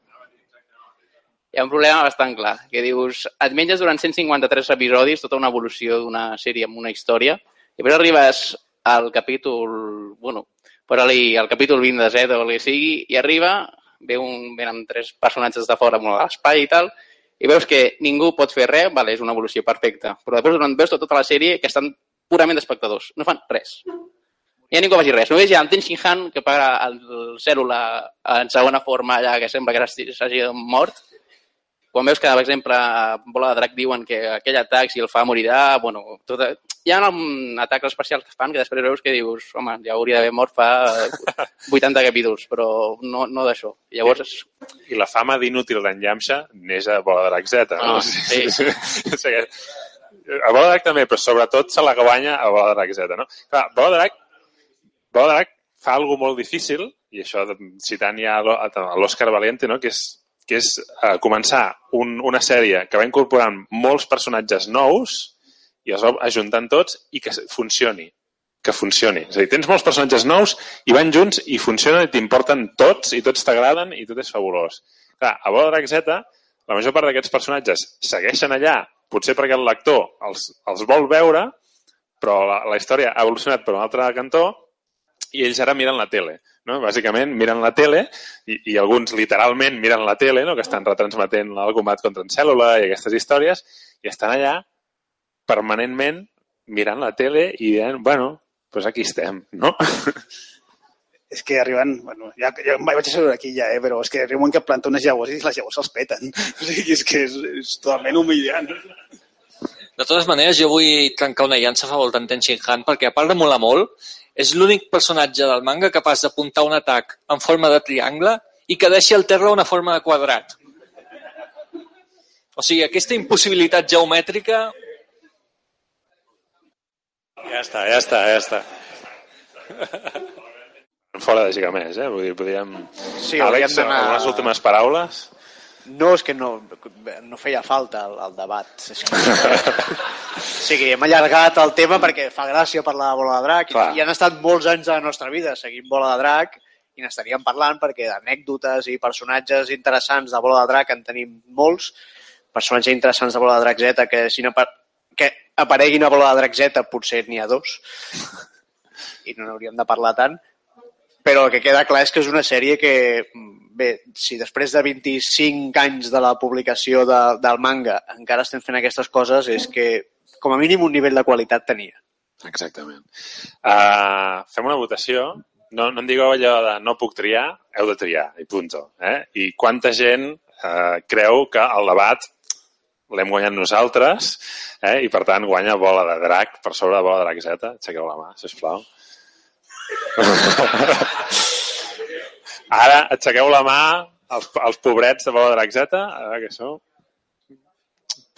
Hi ha un problema bastant clar, que dius, et menges durant 153 episodis tota una evolució d'una sèrie amb una història, I després arribes al capítol, bueno, posa-li al capítol 20 de Z o el que sigui, i arriba, ve un, venen tres personatges de fora amb l'espai i tal, i veus que ningú pot fer res, vale, és una evolució perfecta, però després durant veus tota la sèrie que estan purament d'espectadors, no fan res. Ja ningú faci res. Només hi ha el Ten Shin Han que paga el cèl·lula en segona forma allà que sembla que s'hagi- mort. Quan veus que, per exemple, a Bola de Drac diuen que aquell atac, si el fa, morirà, bueno, tot... hi ha atacs especials que fan que després veus que dius, home, ja hauria d'haver mort fa 80 capítols, però no, no d'això. Llavors, és... I la fama d'inútil d'en Yamcha neix a Bola de Drac Z. No? Ah, sí. A Bola de Drac també, però sobretot se la guanya a Bola de Drac Z. No? Clar, Bola de Drac, Drac fa alguna molt difícil, i això citant ja l'Òscar Valiente, no? que és, que és uh, començar un, una sèrie que va incorporant molts personatges nous i els va ajuntant tots i que funcioni que funcioni. És a dir, tens molts personatges nous i van junts i funcionen i t'importen tots i tots t'agraden i tot és fabulós. Clar, a Drac Z, la major part d'aquests personatges segueixen allà, potser perquè el lector els, els vol veure, però la, la història ha evolucionat per un altre cantó i ells ara miren la tele. No? Bàsicament miren la tele i, i alguns literalment miren la tele, no? que estan retransmetent el combat contra en cèl·lula i aquestes històries, i estan allà permanentment mirant la tele i dient, bueno, doncs aquí estem, no? És que arriben... Bueno, ja, ja em vaig assegurar aquí ja, eh, però és que arriba un que planta unes llavors i les llavors se'ls peten. O sigui, és que és, és totalment humillant. De totes maneres, jo vull trencar una llança a favor d'en Ten Shin Han, perquè a part de molar molt, és l'únic personatge del manga capaç d'apuntar un atac en forma de triangle i que deixi el terra una forma de quadrat. O sigui, aquesta impossibilitat geomètrica... Ja està, ja està, ja està. Fora de Gigamés, eh? Vull dir, podríem... Sí, Àlex, d'anar- algunes últimes paraules? No, és que no, no feia falta el, el debat. És que... o sigui, hem allargat el tema perquè fa gràcia parlar de Bola de Drac Clar. i, i han estat molts anys de la nostra vida seguint Bola de Drac i n'estaríem parlant perquè d'anècdotes i personatges interessants de Bola de Drac en tenim molts. Personatges interessants de Bola de Drac Z que, si no, que apareguin a Bola de Drac Z potser n'hi ha dos i no n'hauríem de parlar tant però el que queda clar és que és una sèrie que, bé, si després de 25 anys de la publicació de, del manga encara estem fent aquestes coses, és que com a mínim un nivell de qualitat tenia. Exactament. Uh, fem una votació. No, no em digueu allò de no puc triar, heu de triar, i punto. Eh? I quanta gent uh, creu que el debat l'hem guanyat nosaltres eh? i per tant guanya bola de drac per sobre de bola de drac Z. Aixequeu la mà, sisplau. Ara aixequeu la mà els, els pobrets de bola de drac Z, a veure què sou.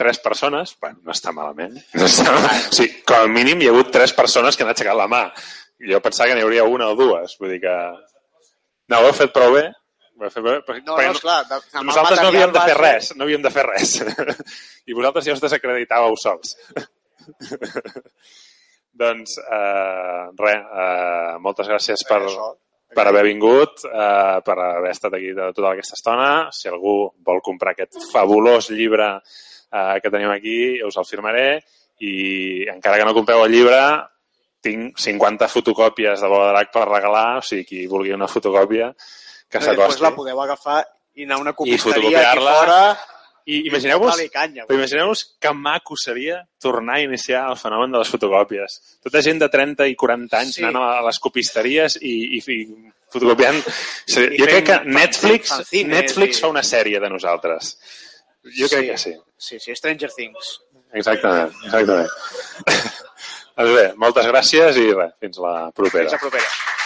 Tres persones, bueno, no està malament. No està malament. Sí, com a mínim hi ha hagut tres persones que han aixecat la mà. Jo pensava que n'hi hauria una o dues, vull dir que... No, ho heu fet prou bé. Ho heu fet bé, perquè, No, perquè no, esclar, de- nosaltres no havíem de fer res, no havíem de fer res. I vosaltres ja us desacreditàveu sols. doncs, eh, res, eh, moltes gràcies per, per haver vingut, eh, per haver estat aquí de tota aquesta estona. Si algú vol comprar aquest fabulós llibre eh, que tenim aquí, us el firmaré i encara que no compreu el llibre, tinc 50 fotocòpies de Bola de Drac per regalar, o sigui, qui vulgui una fotocòpia, que Després s'acosti. la podeu agafar i anar a una copisteria aquí fora I imagineu-vos Dale canya, però imagineu-vos que maco seria tornar a iniciar el fenomen de les fotocòpies. Tota gent de 30 i 40 anys Sí. anant a les copisteries i, i, i fotocopiant. I jo crec que Netflix, Netflix fa una sèrie de nosaltres. Jo crec que sí. Sí, sí, Stranger Things. Exactament, exactament. doncs bé, moltes gràcies i res, fins la propera. Fins la propera.